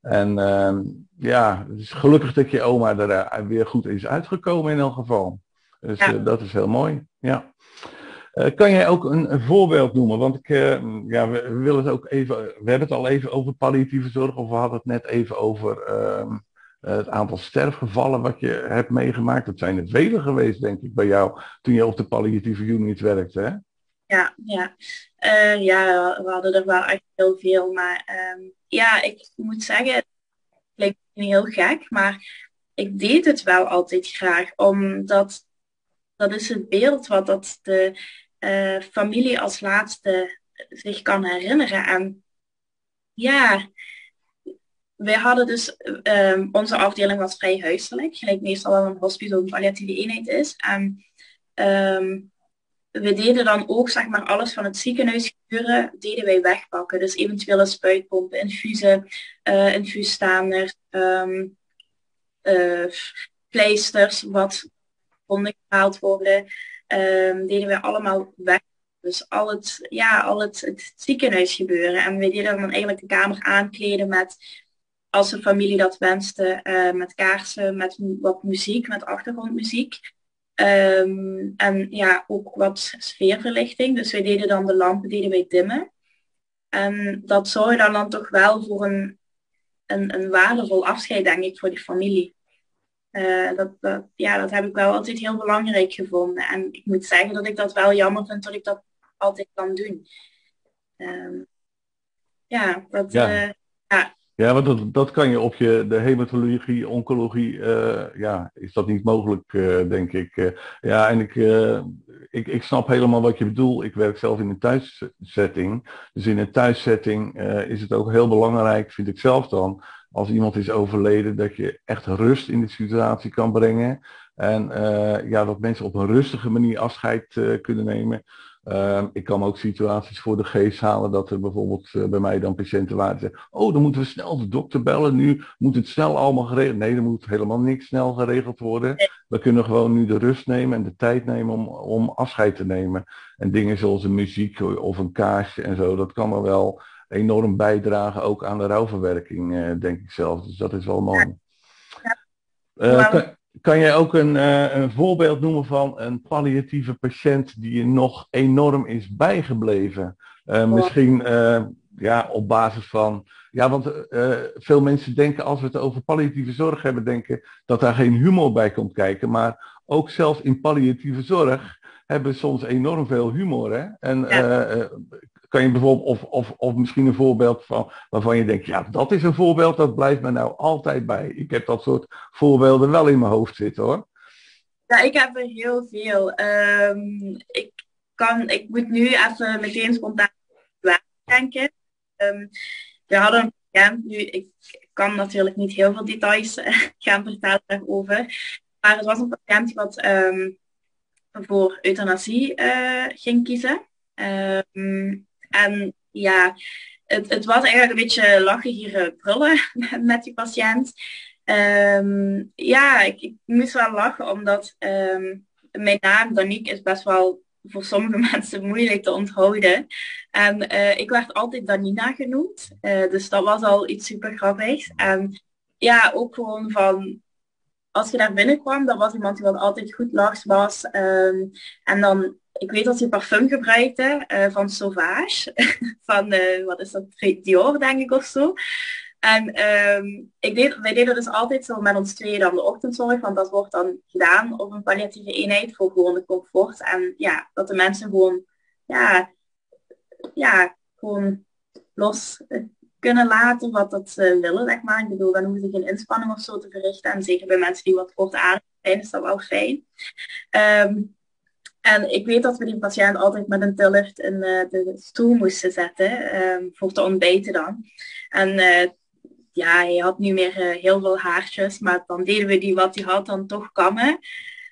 En ehm, ja, het is gelukkig dat je oma er weer goed is uitgekomen in elk geval. Dus ja. dat is heel mooi. Ja. Uh, kan jij ook een, voorbeeld noemen? Want ik, uh, ja, we, willen het ook even, we hebben het al even over palliatieve zorg, of we hadden het net even over uh, het aantal sterfgevallen wat je hebt meegemaakt. Dat zijn er vele geweest, denk ik, bij jou toen je op de palliatieve unit werkte. Hè? Ja, ja. ja, we hadden er wel echt heel veel. Maar um, ja, ik moet zeggen, het klinkt heel gek, maar ik deed het wel altijd graag, omdat dat is het beeld wat dat de uh, familie als laatste zich kan herinneren. En ja, wij hadden dus, um, onze afdeling was vrij huiselijk, gelijk meestal wel een hospital een palliatieve eenheid is. En um, we deden dan ook zeg maar alles van het ziekenhuis gebeuren, deden wij wegpakken. Dus eventuele spuitpompen, infusen, uh, infuusstaanders, um, pleisters, wat konden gehaald worden, um, deden we allemaal weg. Dus al het, ja, al het, ziekenhuis gebeuren. En we deden dan eigenlijk de kamer aankleden met, als de familie dat wenste, uh, met kaarsen, met wat muziek, met achtergrondmuziek. Um, en ja, ook wat sfeerverlichting. Dus wij deden dan de lampen deden wij dimmen. En dat zorgde dan, dan toch wel voor een, een, een waardevol afscheid, denk ik, voor die familie. Uh, dat, dat, ja, dat heb ik wel altijd heel belangrijk gevonden. En ik moet zeggen dat ik dat wel jammer vind dat ik dat altijd kan doen. Uh, ja, dat, ja. Uh, ja. Ja, want dat, dat kan je op je, de hematologie, oncologie, uh, ja, is dat niet mogelijk, denk ik. Ja, en ik, ik, ik snap helemaal wat je bedoelt. Ik werk zelf in een thuissetting. Dus in een thuissetting is het ook heel belangrijk, vind ik zelf dan, als iemand is overleden, dat je echt rust in de situatie kan brengen. En ja, dat mensen op een rustige manier afscheid kunnen nemen. Ehm, ik kan ook situaties voor de geest halen dat er bijvoorbeeld eh, bij mij dan patiënten waren zeggen, oh dan moeten we snel de dokter bellen, nu moet het snel allemaal geregeld. Nee, er moet helemaal niks snel geregeld worden. We kunnen gewoon nu de rust nemen en de tijd nemen om, om afscheid te nemen. En dingen zoals een muziek of een kaarsje en zo, dat kan er wel enorm bijdragen ook aan de rouwverwerking, eh, denk ik zelf. Dus dat is wel mooi. Uh, kan jij ook een, uh, een voorbeeld noemen van een palliatieve patiënt die je nog enorm is bijgebleven? Uh, misschien uh, ja, op basis van. Ja, want veel mensen denken als we het over palliatieve zorg hebben, denken dat daar geen humor bij komt kijken. Maar ook zelfs in palliatieve zorg hebben we soms enorm veel humor. Hè? En ja kan je bijvoorbeeld, of, of, of misschien een voorbeeld van waarvan je denkt, ja, dat is een voorbeeld, dat blijft me nou altijd bij. Ik heb dat soort voorbeelden wel in mijn hoofd zitten hoor. Ja, ik heb er heel veel. Um, ik, kan, ik moet nu even meteen spontaan denken. Um, we hadden een nu, ik kan natuurlijk niet heel veel details uh, gaan vertellen daarover. Maar het was een patiënt wat um, voor euthanasie uh, ging kiezen. En ja, het, het was eigenlijk een beetje lachen hier brullen met die patiënt. Um, ja, ik, moest wel lachen omdat um, mijn naam Danique is best wel voor sommige mensen moeilijk te onthouden. En uh, ik werd altijd Danina genoemd. Uh, dus dat was al iets super grappigs. En ja, ook gewoon van als je daar binnenkwam, dan was iemand die wel altijd goed lachs was. Um, en dan ik weet dat hij parfum gebruikte uh, van Sauvage. van, uh, wat is dat, Dior denk ik of zo. En um, ik deed, wij deden dus altijd zo met ons tweeën dan de ochtendzorg, want dat wordt dan gedaan op een palliatieve eenheid voor gewoon de comfort. En ja, dat de mensen gewoon, ja, ja gewoon los eh, kunnen laten wat dat ze willen, zeg maar. Ik bedoel, dan hoeven ze geen inspanning of zo te verrichten. En zeker bij mensen die wat kort aan zijn, is dat wel fijn. Um, en ik weet dat we die patiënt altijd met een tiller in uh, de stoel moesten zetten, um, voor te ontbijten dan. En uh, ja, hij had nu meer uh, heel veel haartjes, maar dan deden we die wat hij had dan toch kammen.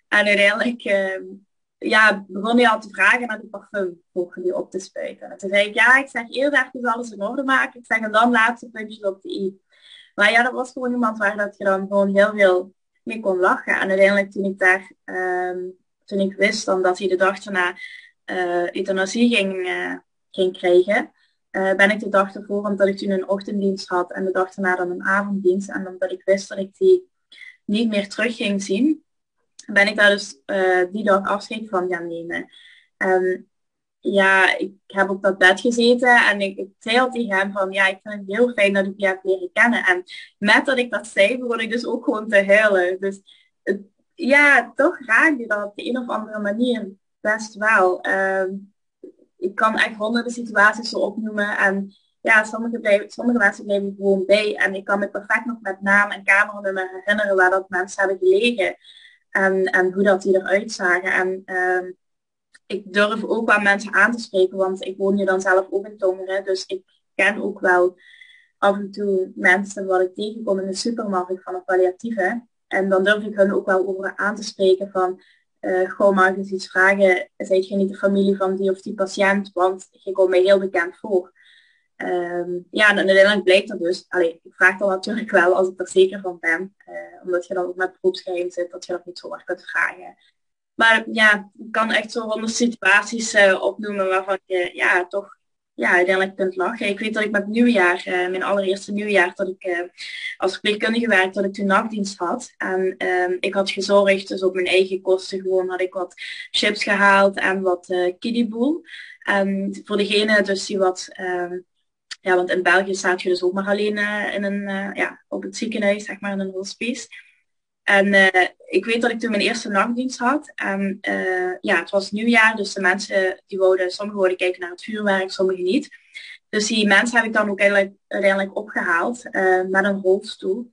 En uiteindelijk ehm, ja, begon hij al te vragen naar de parfum voor die op te spuiten. En toen zei ik, ja, ik zeg eerst even alles in orde maken. Ik zeg, en dan laatste puntjes op de i. Maar ja, dat was gewoon iemand waar dat je dan gewoon heel veel mee kon lachen. En uiteindelijk toen ik daar... Um, toen ik wist dan dat hij de dag daarna uh, euthanasie ging, ging krijgen, uh, ben ik de dag ervoor, omdat ik toen een ochtenddienst had en de dag daarna dan een avonddienst. En omdat ik wist dat ik die niet meer terug ging zien, ben ik daar dus die dag afscheid van gaan nemen. En ja, ik heb op dat bed gezeten en ik, zei al tegen hem van ja, ik vind het heel fijn dat ik je heb leren kennen. En met dat ik dat zei, begon ik dus ook gewoon te huilen. Dus ja, toch raak je dat op de een of andere manier best wel. Ehm, ik kan echt honderden situaties zo opnoemen. En ja, sommige, sommige mensen blijven gewoon bij. En ik kan me perfect nog met naam en camera herinneren waar dat mensen hebben gelegen. En, en hoe dat die eruit zagen. En uh, ik durf ook wel mensen aan te spreken, want ik woon hier dan zelf ook in Tongeren. Dus ik ken ook wel af en toe mensen wat ik tegenkom in de supermarkt van een palliatieve. En dan durf ik hun ook wel over aan te spreken van, uh, goh, mag ik eens iets vragen? Zijt je niet de familie van die of die patiënt? Want je komt mij heel bekend voor. Um, ja, en uiteindelijk blijkt dat dus, allee, ik vraag dan natuurlijk wel als ik er zeker van ben, uh, omdat je dan ook met beroepsgeheim zit, dat je dat niet zomaar kunt vragen. Maar ja, ik kan echt zo honderd situaties uh, opnoemen waarvan je ja, toch ja, uiteindelijk kunt lachen. Ik weet dat ik met nieuwjaar, uh, mijn allereerste nieuwjaar, dat ik uh, als verpleegkundige werkte, dat ik toen nachtdienst had. En uh, ik had gezorgd, dus op mijn eigen kosten gewoon, had ik wat chips gehaald en wat uh, kiddieboel. En voor degene dus die wat, ehm, ja, want in België staat je dus ook maar alleen in een, ja, op het ziekenhuis, zeg maar, in een hospice. En uh, ik weet dat ik toen mijn eerste nachtdienst had. En uh, ja, het was nieuwjaar, dus de mensen die wouden, sommigen wouden kijken naar het vuurwerk, sommigen niet. Dus die mensen heb ik dan ook uiteindelijk opgehaald uh, met een rolstoel.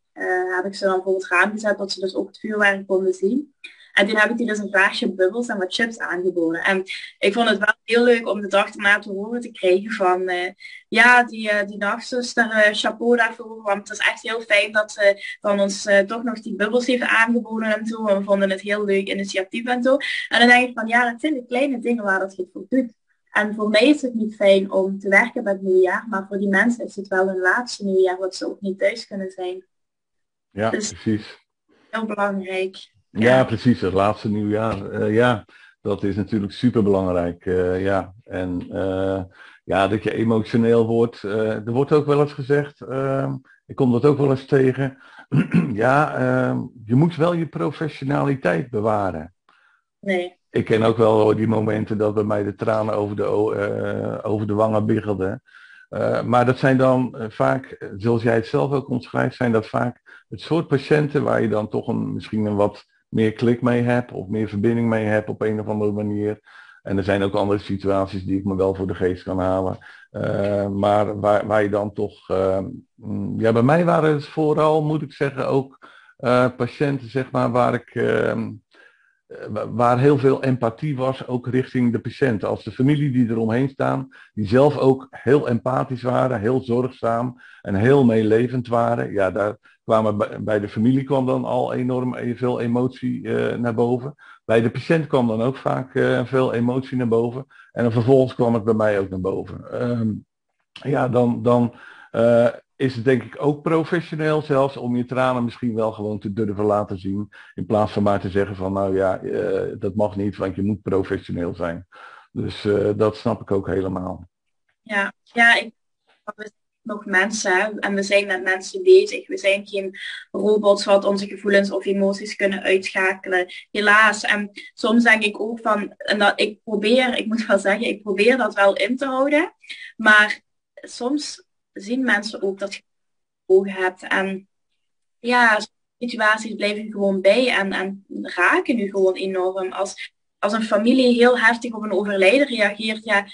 heb ik ze dan voor het raam gezet, dat ze dus ook het vuurwerk konden zien. En toen heb ik die dus een vaasje bubbels en wat chips aangeboden. En ik vond het wel heel leuk om de dag erna te horen te krijgen van, uh, ja, die, uh, die nachtzuster, uh, chapeau daarvoor. Want het is echt heel fijn dat ze van ons toch nog die bubbels heeft aangeboden en zo. En we vonden het heel leuk initiatief en zo. En dan denk ik van, ja, dat zijn de kleine dingen waar dat je voor doet. En voor mij is het niet fijn om te werken bij het nieuwjaar, maar voor die mensen is het wel hun laatste nieuwjaar wat ze ook niet thuis kunnen zijn. Ja, dus precies. Heel belangrijk. Ja, precies. Het laatste nieuwjaar. Uh, ja, dat is natuurlijk super belangrijk. Uh, ja, en uh, ja, dat je emotioneel wordt. er wordt ook wel eens gezegd, ehm, ik kom dat ook wel eens tegen. ja, ehm, je moet wel je professionaliteit bewaren. Nee ik ken ook wel die momenten dat bij mij de tranen over de, over de wangen biggelden. Uh, maar dat zijn dan uh, vaak, zoals jij het zelf ook omschrijft, zijn dat vaak het soort patiënten waar je dan toch een, misschien een wat meer klik mee hebt of meer verbinding mee hebt op een of andere manier. En er zijn ook andere situaties die ik me wel voor de geest kan halen. maar waar, waar je dan toch, mm, ja bij mij waren het vooral, moet ik zeggen, ook patiënten zeg maar waar ik eh, waar heel veel empathie was, ook richting de patiënt. Als de familie die eromheen staan, die zelf ook heel empathisch waren, heel zorgzaam en heel meelevend waren. Ja, daar kwamen bij de familie kwam dan al enorm veel emotie uh, naar boven. Bij de patiënt kwam dan ook vaak uh, veel emotie naar boven. En dan vervolgens kwam het bij mij ook naar boven. Uh, ja, dan, dan is het denk ik ook professioneel zelfs om je tranen misschien wel gewoon te durven laten zien. In plaats van maar te zeggen van nou ja, dat mag niet, want je moet professioneel zijn. Dus dat snap ik ook helemaal. Ja, ja ik, nog mensen en we zijn met mensen bezig. We zijn geen robots wat onze gevoelens of emoties kunnen uitschakelen. Helaas. En soms denk ik ook van, en dat ik probeer, ik moet wel zeggen, ik probeer dat wel in te houden. Maar soms zien mensen ook dat je ogen hebt. En ja, situaties blijven gewoon bij en, en raken nu gewoon enorm. Als, als een familie heel heftig op een overlijden reageert, ja,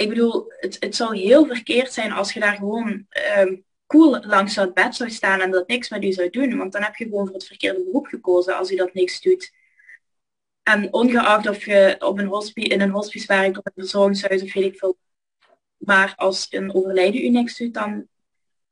ik bedoel, het, het zou heel verkeerd zijn als je daar gewoon um, cool langs het bed zou staan en dat niks met u zou doen. Want dan heb je gewoon voor het verkeerde beroep gekozen als u dat niks doet. En ongeacht of je op een hospice, in een hospice werkt of een verzorgingshuis of weet ik veel maar als een overlijden u niks doet, dan,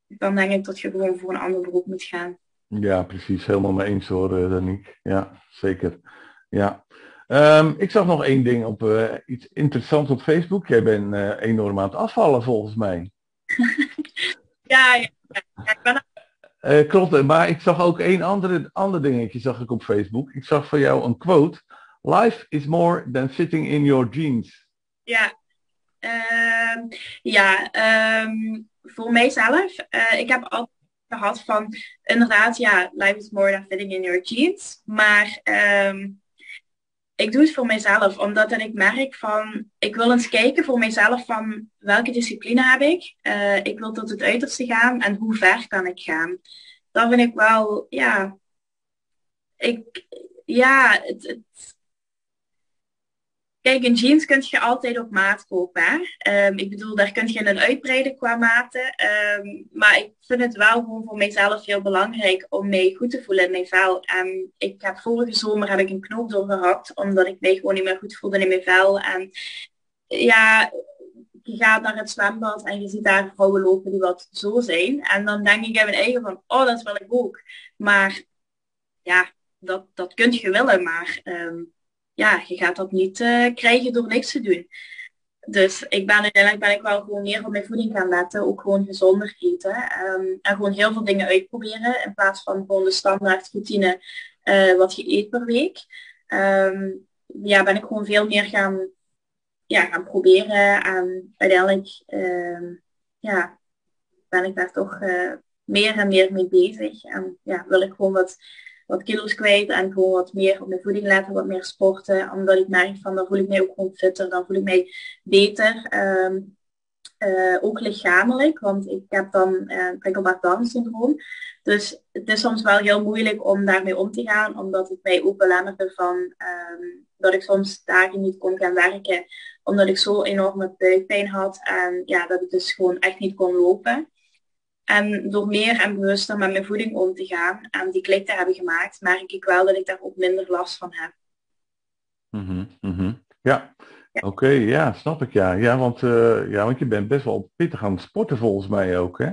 dan denk ik dat je gewoon voor een ander beroep moet gaan. Ja, precies. Helemaal mee eens hoor, eh, Daniek. Ja, zeker. Ja. Um, ik zag nog één ding op uh, iets interessants op Facebook. Jij bent uh, enorm aan het afvallen volgens mij. ja, ja, ja, ik ben uh, klopt, maar ik zag ook één andere, ander dingetje zag ik op Facebook. Ik zag van jou een quote. Life is more than sitting in your jeans. Ja, Ehm, ja, um, voor mijzelf. Ik heb altijd gehad van, inderdaad, ja, life is more than fitting in your jeans. Maar um, ik doe het voor mijzelf, omdat ik merk van, ik wil eens kijken voor mijzelf van welke discipline heb ik. Uh, ik wil tot het uiterste gaan en hoe ver kan ik gaan. Dat vind ik wel, ja, ik, ja, het, het Kijk, een jeans kun je altijd op maat kopen. Um, ik bedoel, daar kun je een uitbreiden qua maten. Um, maar ik vind het wel gewoon voor mijzelf heel belangrijk om mij goed te voelen in mijn vel. En ik heb vorige zomer heb ik een knoop doorgehakt, omdat ik mij gewoon niet meer goed voelde in mijn vel. En ja, je gaat naar het zwembad en je ziet daar vrouwen lopen die wat zo zijn. En dan denk ik in mijn eigen van, oh, dat wil ik ook. Maar ja, dat, dat kun je willen, maar... Um, ja, je gaat dat niet uh, krijgen door niks te doen. Dus ik ben uiteindelijk ben ik wel gewoon meer op mijn voeding gaan letten. Ook gewoon gezonder eten. Um, en gewoon heel veel dingen uitproberen. In plaats van gewoon de standaard routine uh, wat je eet per week. Um, ja, ben ik gewoon veel meer gaan, ja, gaan proberen. En uiteindelijk um, ja, ben ik daar toch uh, meer en meer mee bezig. En ja, wil ik gewoon wat wat kilo's kwijt en gewoon wat meer op mijn voeding letten, wat meer sporten. Omdat ik merk van dan voel ik mij ook gewoon fitter, dan voel ik mij beter. Ehm, eh, ook lichamelijk, want ik heb dan uh, prikkelbaar Down syndroom. Dus het is soms wel heel moeilijk om daarmee om te gaan, omdat het mij ook belemmerde van um, dat ik soms dagen niet kon gaan werken, omdat ik zo enorme buikpijn had en ja, dat ik dus gewoon echt niet kon lopen. En door meer en bewuster met mijn voeding om te gaan en die klik te hebben gemaakt, merk ik wel dat ik daar ook minder last van heb. Mhm, mhm. Ja, oké, ja, snap ik ja. Ja want, uh, ja, want je bent best wel pittig aan het sporten volgens mij ook, hè?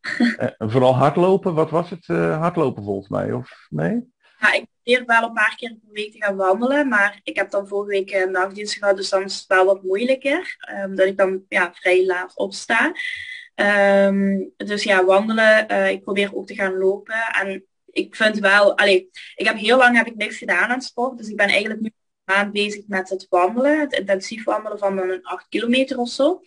en vooral hardlopen, wat was het? Uh, hardlopen volgens mij, of nee? Ja, ik probeer wel een paar keer per week te gaan wandelen, maar ik heb dan vorige week een nachtdienst gehad, dus dan is het wel wat moeilijker, omdat ehm, ik dan ja, vrij laat opsta. Um, dus ja, wandelen, uh, ik probeer ook te gaan lopen en ik vind wel, allee, ik heb heel lang heb ik niks gedaan aan sport, dus ik ben eigenlijk nu een maand bezig met het wandelen, het intensief wandelen van een 8 kilometer of zo.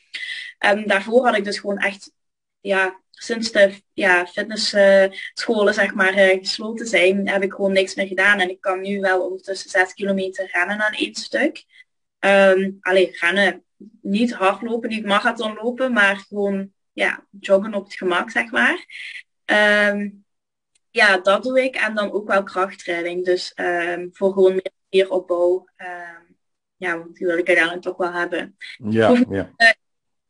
En daarvoor had ik dus gewoon echt, ja, sinds de ja, fitnessscholen zeg maar uh, gesloten zijn, heb ik gewoon niks meer gedaan. En ik kan nu wel ondertussen 6 kilometer rennen aan één stuk. Um, allee, rennen, niet hardlopen, niet marathon lopen, maar gewoon ja, joggen op het gemak, zeg maar. Um, ja, dat doe ik. En dan ook wel krachttraining. Dus um, voor gewoon meer spieropbouw. Um, ja, want die wil ik uiteindelijk toch wel hebben. Ja, ja. Uh,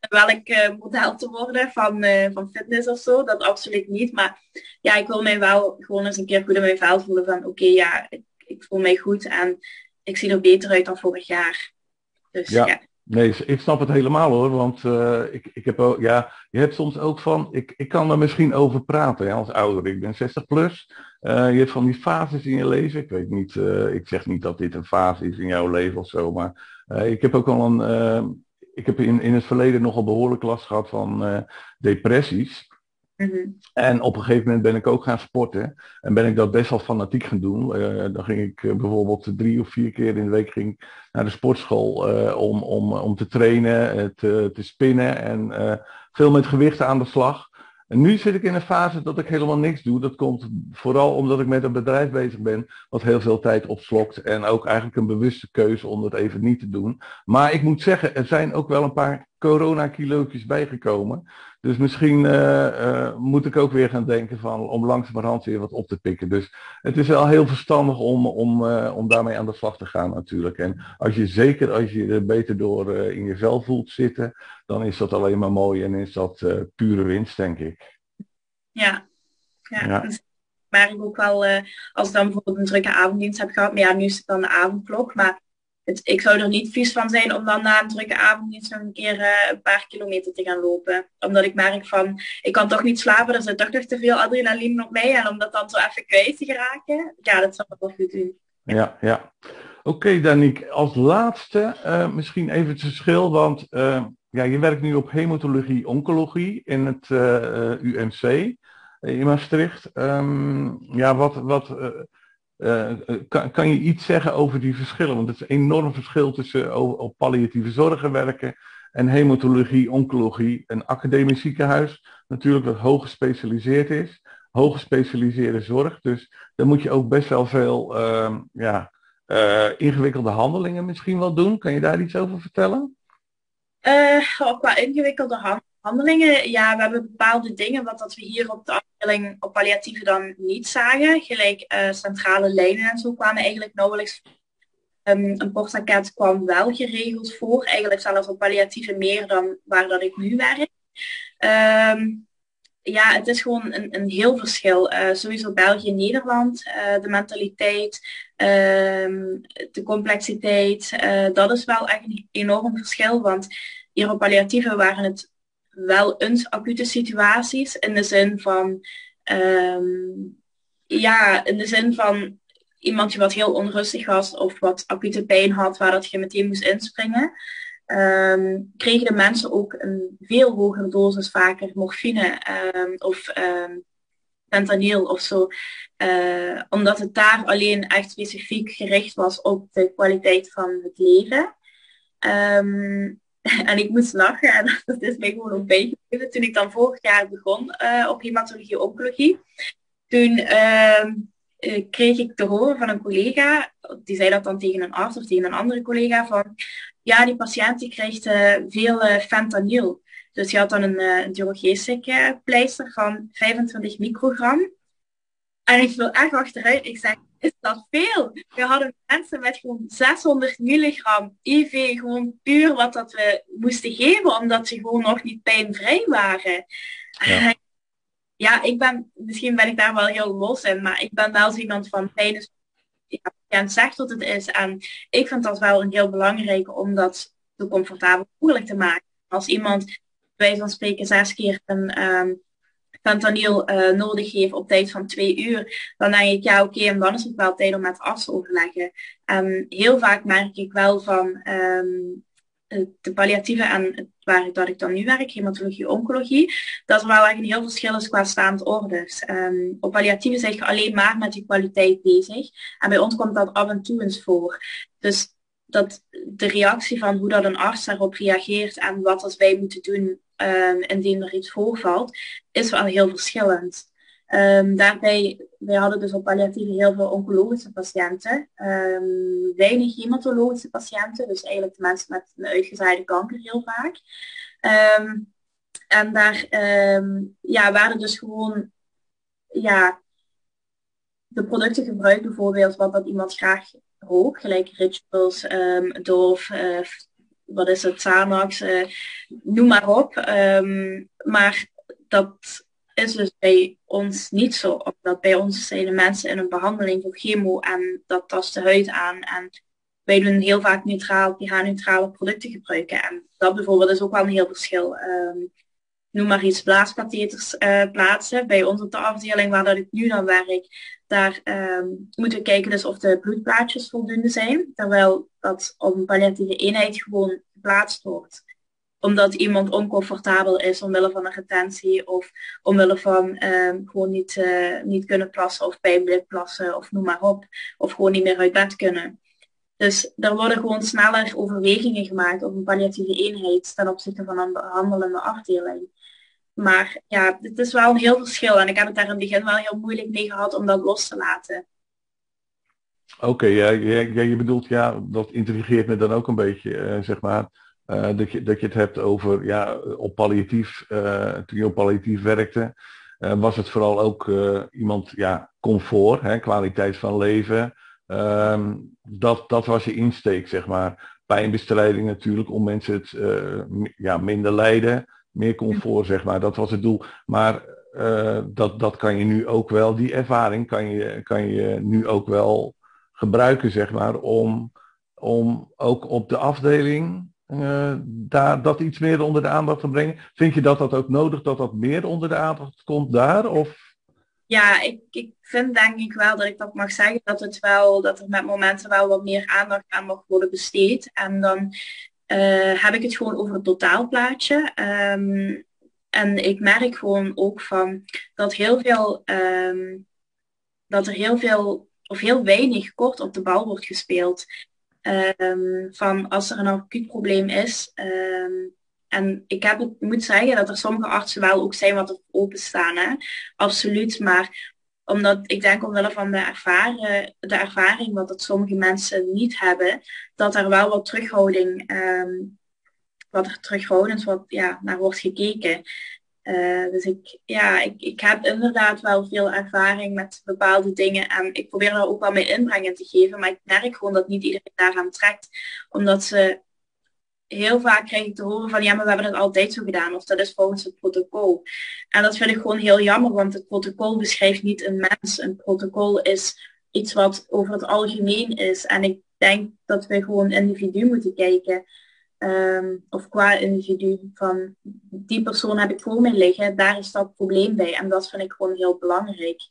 welk uh, model te worden van, uh, van fitness of zo. Dat absoluut niet. Maar ja, ik wil mij wel gewoon eens een keer goed in mijn vel voelen van oké, okay, ja, ik, ik, voel mij goed en ik zie er beter uit dan vorig jaar. Dus ja. ja. Nee, ik snap het helemaal hoor, want uh, ik, ik heb ook, ja, je hebt soms ook van, ik, ik kan er misschien over praten ja, als ouder. Ik ben 60 plus. Uh, je hebt van die fases in je leven. Ik weet niet, uh, ik zeg niet dat dit een fase is in jouw leven of zo, maar ik heb ook al een, ik heb in, in het verleden nogal behoorlijk last gehad van depressies. Mhm. En op een gegeven moment ben ik ook gaan sporten. En ben ik dat best wel fanatiek gaan doen. Uh, dan ging ik uh, bijvoorbeeld drie of vier keer in de week ging naar de sportschool uh, om, om, om te trainen, te, te spinnen en veel met gewichten aan de slag. En nu zit ik in een fase dat ik helemaal niks doe. Dat komt vooral omdat ik met een bedrijf bezig ben, wat heel veel tijd opslokt. En ook eigenlijk een bewuste keuze om dat even niet te doen. Maar ik moet zeggen, er zijn ook wel een paar corona-kilootjes bijgekomen. Dus misschien uh, uh, moet ik ook weer gaan denken van om langzamerhand weer wat op te pikken. Dus het is wel heel verstandig om, om, uh, om daarmee aan de slag te gaan natuurlijk. En als je zeker als je er beter door in je vel voelt zitten, dan is dat alleen maar mooi en is dat pure winst, denk ik. Ja, ja. ja. Maar ik ook wel, als ik dan bijvoorbeeld een drukke avonddienst heb gehad, maar ja, nu is het dan de avondklok, maar ik zou er niet vies van zijn om dan na een drukke avond niet nog een keer uh, een paar kilometer te gaan lopen. Omdat ik merk van, ik kan toch niet slapen, er zit toch nog te veel adrenaline op mij. En om dat dan zo even kwijt te geraken, ja, dat zou ik wel goed doen. Ja, ja. Oké, okay, Daniek, als laatste uh, misschien even het verschil, want uh, ja, je werkt nu op hematologie-oncologie in het UMC in Maastricht. Um, ja, wat, wat uh, kan, kan je iets zeggen over die verschillen? Want het is een enorm verschil tussen op palliatieve zorgen werken en hematologie, oncologie. Een academisch ziekenhuis, natuurlijk wat hoog gespecialiseerd is. Hoog gespecialiseerde zorg. Dus dan moet je ook best wel veel uh, ja, uh, ingewikkelde handelingen misschien wel doen. Kan je daar iets over vertellen? qua ingewikkelde handelingen handelingen, ja, we hebben bepaalde dingen wat dat we hier op de op palliatieve dan niet zagen. Gelijk uh, centrale lijnen en zo kwamen eigenlijk nauwelijks. Um, een portaket kwam wel geregeld voor, eigenlijk zelfs op palliatieve meer dan waar dat ik nu werk. Um, ja, het is gewoon een, een heel verschil. Uh, sowieso België, Nederland, uh, de mentaliteit, um, de complexiteit, dat is wel echt een enorm verschil. Want hier op palliatieve waren het wel eens acute situaties in de zin van, um, ja, in de zin van iemand die wat heel onrustig was of wat acute pijn had waar dat je meteen moest inspringen. Um, kregen de mensen ook een veel hogere dosis vaker morfine um, of fentanyl of zo. Uh, omdat het daar alleen echt specifiek gericht was op de kwaliteit van het leven. En ik moest lachen en dat is mij gewoon ook bijgebleven. Toen ik dan vorig jaar begon uh, op hematologie-oncologie, toen uh, kreeg ik te horen van een collega, die zei dat dan tegen een arts of tegen een andere collega, van ja, die patiënt die krijgt uh, veel fentanyl. Dus die had dan een, een pleister van 25 microgram. En ik viel echt achteruit. Ik zeg, is dat veel. We hadden mensen met gewoon 600 milligram IV, gewoon puur wat dat we moesten geven, omdat ze gewoon nog niet pijnvrij waren. Ja. ja, ik ben, misschien ben ik daar wel heel los in, maar ik ben wel iemand van pijn is ja, patiënt zegt dat het is. En ik vind dat wel een heel belangrijk om dat zo comfortabel mogelijk te maken. Als iemand wij van spreken zes keer een um, fentanyl uh, nodig heeft op tijd van twee uur, dan denk ik ja oké, en dan is het wel tijd om met arts overleggen. En heel vaak merk ik wel van um, de palliatieve en waar ik, dat ik dan nu werk, hematologie, oncologie, dat er wel echt een heel verschil is qua staand orders. Um, op palliatieve zeg je alleen maar met die kwaliteit bezig. En bij ons komt dat af en toe eens voor. Dus dat de reactie van hoe dat een arts daarop reageert en wat als wij moeten doen um, indien er iets voorvalt, is wel heel verschillend. Um, daarbij, wij hadden dus op palliatieve heel veel oncologische patiënten, um, weinig hematologische patiënten, dus eigenlijk de mensen met een uitgezaaide kanker heel vaak. En daar ja, waren dus gewoon ja, de producten gebruikt bijvoorbeeld wat dat iemand graag rookt, gelijk rituals, um, doof, wat is het, Xanax, uh, noem maar op. maar dat is dus bij ons niet zo. Omdat bij ons zijn de mensen in een behandeling voor chemo en dat tast de huid aan. En wij doen heel vaak neutraal, pH-neutrale producten gebruiken. En dat bijvoorbeeld is ook wel een heel verschil. Um, noem maar iets, blaaskatheters uh, plaatsen. Bij ons op de afdeling waar dat ik nu dan werk, daar um, moeten we kijken dus of de bloedplaatjes voldoende zijn. Terwijl dat op een palliatieve eenheid gewoon geplaatst wordt omdat iemand oncomfortabel is omwille van een retentie of omwille van um, gewoon niet, uh, niet kunnen plassen of pijnblind plassen of noem maar op. Of gewoon niet meer uit bed kunnen. Dus er worden gewoon sneller overwegingen gemaakt op een palliatieve eenheid ten opzichte van een behandelende afdeling. Maar ja, het is wel een heel verschil en ik heb het daar in het begin wel heel moeilijk mee gehad om dat los te laten. Oké, ja, je bedoelt, ja, dat intrigeert me dan ook een beetje, uh, zeg maar uh, dat, je, dat je het hebt over, ja, op palliatief, uh, toen je op palliatief werkte, uh, was het vooral ook iemand, ja, comfort, hè, kwaliteit van leven. Um, dat, dat was je insteek, zeg maar. Pijnbestrijding natuurlijk, om mensen het ja, minder lijden, meer comfort, zeg maar. Dat was het doel. Maar dat, dat kan je nu ook wel, die ervaring kan je, kan je nu ook wel gebruiken, zeg maar, om, om ook op de afdeling uh, daar, dat iets meer onder de aandacht te brengen? Vind je dat dat ook nodig, dat dat meer onder de aandacht komt daar? Of? Ja, ik, ik vind denk ik wel dat ik dat mag zeggen, dat, het wel, dat er met momenten wel wat meer aandacht aan mag worden besteed. En dan uh, heb ik het gewoon over het totaalplaatje. Um, en ik merk gewoon ook van dat heel veel, um, dat er heel veel of heel weinig kort op de bal wordt gespeeld. Um, van als er een acuut probleem is. En ik heb moet zeggen dat er sommige artsen wel ook zijn wat er openstaan. Hè? Absoluut. Maar omdat ik denk omwille van de, ervaren, de ervaring wat dat sommige mensen niet hebben, dat er wel wat terughouding, um, wat er terughoudend wat, ja, naar wordt gekeken. Uh, dus ik, ja, ik, ik heb inderdaad wel veel ervaring met bepaalde dingen en ik probeer daar ook wel mee inbrengen te geven, maar ik merk gewoon dat niet iedereen daaraan trekt, omdat ze heel vaak krijg ik te horen van ja, maar we hebben het altijd zo gedaan of dat is volgens het protocol. En dat vind ik gewoon heel jammer, want het protocol beschrijft niet een mens. Een protocol is iets wat over het algemeen is en ik denk dat we gewoon individu moeten kijken. Um, of qua individu van die persoon heb ik voor mij liggen, daar is dat probleem bij. En dat vind ik gewoon heel belangrijk.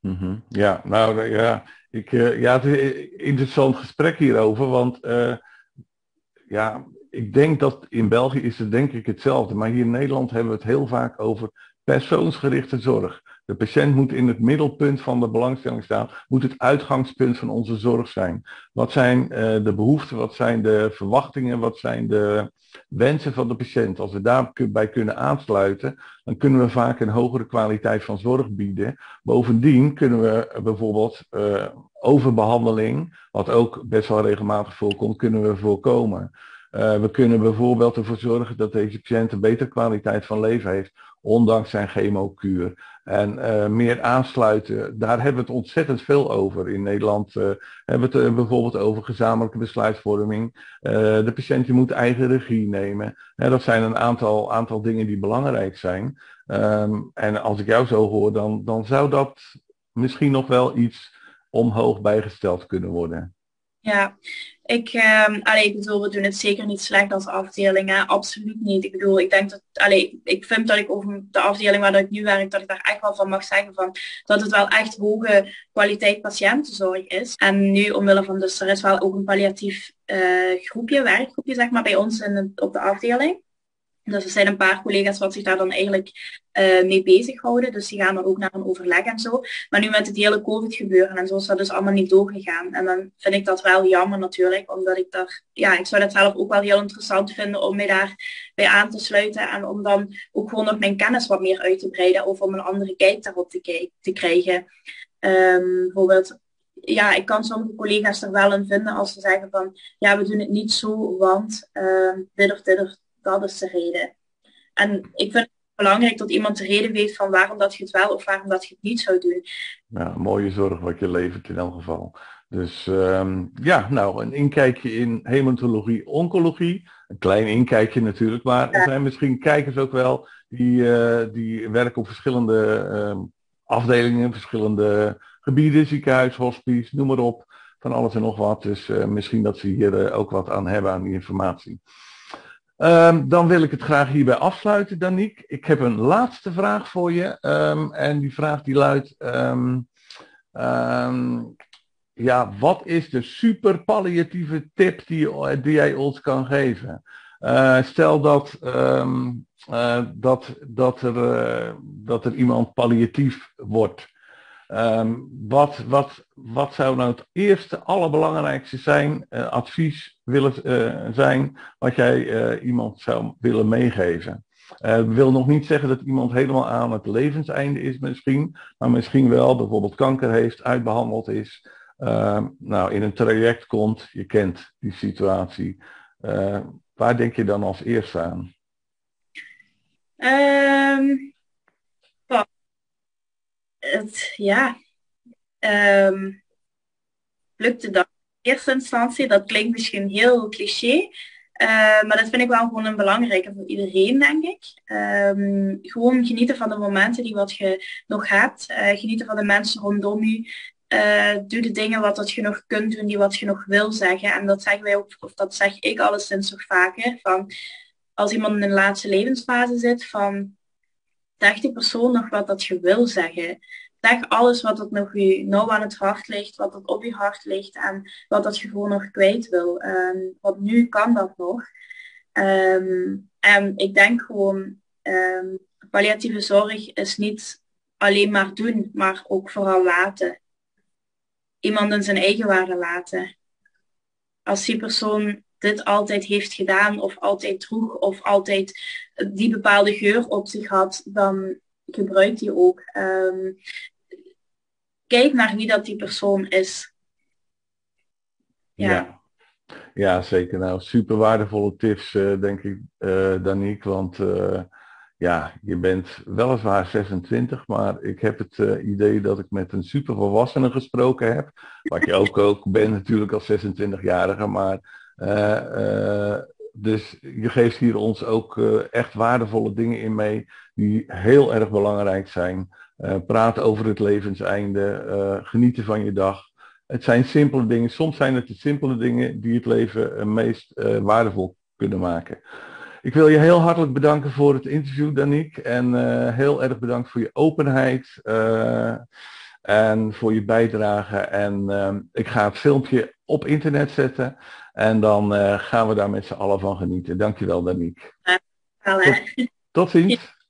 -hmm. Ja, nou ja, ik, uh, ja, het is een interessant gesprek hierover, want uh, ja, ik denk dat in België is het denk ik hetzelfde, maar hier in Nederland hebben we het heel vaak over persoonsgerichte zorg. De patiënt moet in het middelpunt van de belangstelling staan, moet het uitgangspunt van onze zorg zijn. Wat zijn uh, de behoeften, wat zijn de verwachtingen, wat zijn de wensen van de patiënt? Als we daarbij kunnen aansluiten, dan kunnen we vaak een hogere kwaliteit van zorg bieden. Bovendien kunnen we bijvoorbeeld uh, overbehandeling, wat ook best wel regelmatig voorkomt, kunnen we voorkomen. Uh, we kunnen bijvoorbeeld ervoor zorgen dat deze patiënt een betere kwaliteit van leven heeft, ondanks zijn chemokuur. En uh, meer aansluiten, daar hebben we het ontzettend veel over. In Nederland uh, hebben we het uh, bijvoorbeeld over gezamenlijke besluitvorming. de patiënt moet eigen regie nemen. dat zijn een aantal, aantal dingen die belangrijk zijn. Um, en als ik jou zo hoor, dan, dan zou dat misschien nog wel iets omhoog bijgesteld kunnen worden. Ja, ik, allee, ik bedoel, we doen het zeker niet slecht als afdeling, hè? absoluut niet. Ik bedoel, ik denk dat, allee, ik vind dat ik over de afdeling waar ik nu werk, dat ik daar echt wel van mag zeggen van, dat het wel echt hoge kwaliteit patiëntenzorg is. En nu omwille van, dus er is wel ook een palliatief uh, groepje, werkgroepje zeg maar, bij ons in op de afdeling. Dus er zijn een paar collega's wat zich daar dan eigenlijk uh, mee bezighouden. Dus die gaan er ook naar een overleg en zo. Maar nu met het hele COVID gebeuren en zo is dat dus allemaal niet doorgegaan. En dan vind ik dat wel jammer natuurlijk. Omdat ik daar, ja, ik zou dat zelf ook wel heel interessant vinden om mij daarbij aan te sluiten. En om dan ook gewoon nog mijn kennis wat meer uit te breiden. Of om een andere kijk daarop te, krijgen. Um, bijvoorbeeld ja, ik kan sommige collega's er wel in vinden als ze zeggen van ja, we doen het niet zo, want uh, dit of dit of dat is de reden. En ik vind het belangrijk dat iemand de reden weet van waarom dat je het wel of waarom dat je het niet zou doen. Ja, mooie zorg wat je levert in elk geval. Dus um, ja, nou, een inkijkje in hematologie, oncologie. Een klein inkijkje natuurlijk, maar er zijn misschien kijkers ook wel die, uh, die werken op verschillende uh, afdelingen, verschillende gebieden, ziekenhuis, hospice, noem maar op. Van alles en nog wat. Dus uh, misschien dat ze hier ook wat aan hebben aan die informatie. Um, dan wil ik het graag hierbij afsluiten, Daniek. Ik heb een laatste vraag voor je. Um, en die vraag die luidt... Um, ja, wat is de super palliatieve tip die, die jij ons kan geven? Uh, stel dat, uh, dat, dat, er, dat er iemand palliatief wordt. Wat, wat, wat zou nou het eerste, allerbelangrijkste zijn, advies willen uh, zijn, wat jij uh, iemand zou willen meegeven? Ik wil nog niet zeggen dat iemand helemaal aan het levenseinde is misschien, maar misschien wel bijvoorbeeld kanker heeft, uitbehandeld is, ehm, nou in een traject komt, je kent die situatie. waar denk je dan als eerste aan? Um het, ja, um, lukte dat in eerste instantie. Dat klinkt misschien heel cliché, uh, maar dat vind ik wel gewoon een belangrijke voor iedereen, denk ik. Um, gewoon genieten van de momenten die wat je nog hebt. Uh, genieten van de mensen rondom je. Uh, doe de dingen wat dat je nog kunt doen, die wat je nog wil zeggen. En dat zeggen wij ook, of dat zeg ik alleszins nog vaker. Van als iemand in een laatste levensfase zit, van zeg die persoon nog wat dat je wil zeggen. Zeg alles wat dat nog je nou aan het hart ligt, wat dat op je hart ligt en wat dat je gewoon nog kwijt wil. Um, want nu kan dat nog. Um, en ik denk gewoon, um, palliatieve zorg is niet alleen maar doen, maar ook vooral laten. Iemand in zijn eigen waarde laten. Als die persoon dit altijd heeft gedaan of altijd droeg of altijd die bepaalde geur op zich had, dan gebruikt die ook. Um, kijk naar wie dat die persoon is. Ja. ja. zeker. Nou, super waardevolle tips, uh, denk ik, uh, Danique. Want uh, ja, je bent weliswaar 26, maar ik heb het idee dat ik met een super volwassene gesproken heb. Wat je ook, ook bent natuurlijk als 26-jarige, maar dus je geeft hier ons ook uh, echt waardevolle dingen in mee die heel erg belangrijk zijn. Uh, praat over het levenseinde, genieten van je dag. Het zijn simpele dingen. Soms zijn het de simpele dingen die het leven meest waardevol kunnen maken. Ik wil je heel hartelijk bedanken voor het interview, Daniek. En heel erg bedankt voor je openheid en voor je bijdrage. En ik ga het filmpje op internet zetten. En dan uh, gaan we daar met z'n allen van genieten. Dankjewel, Daniek. Ja, tot, tot ziens.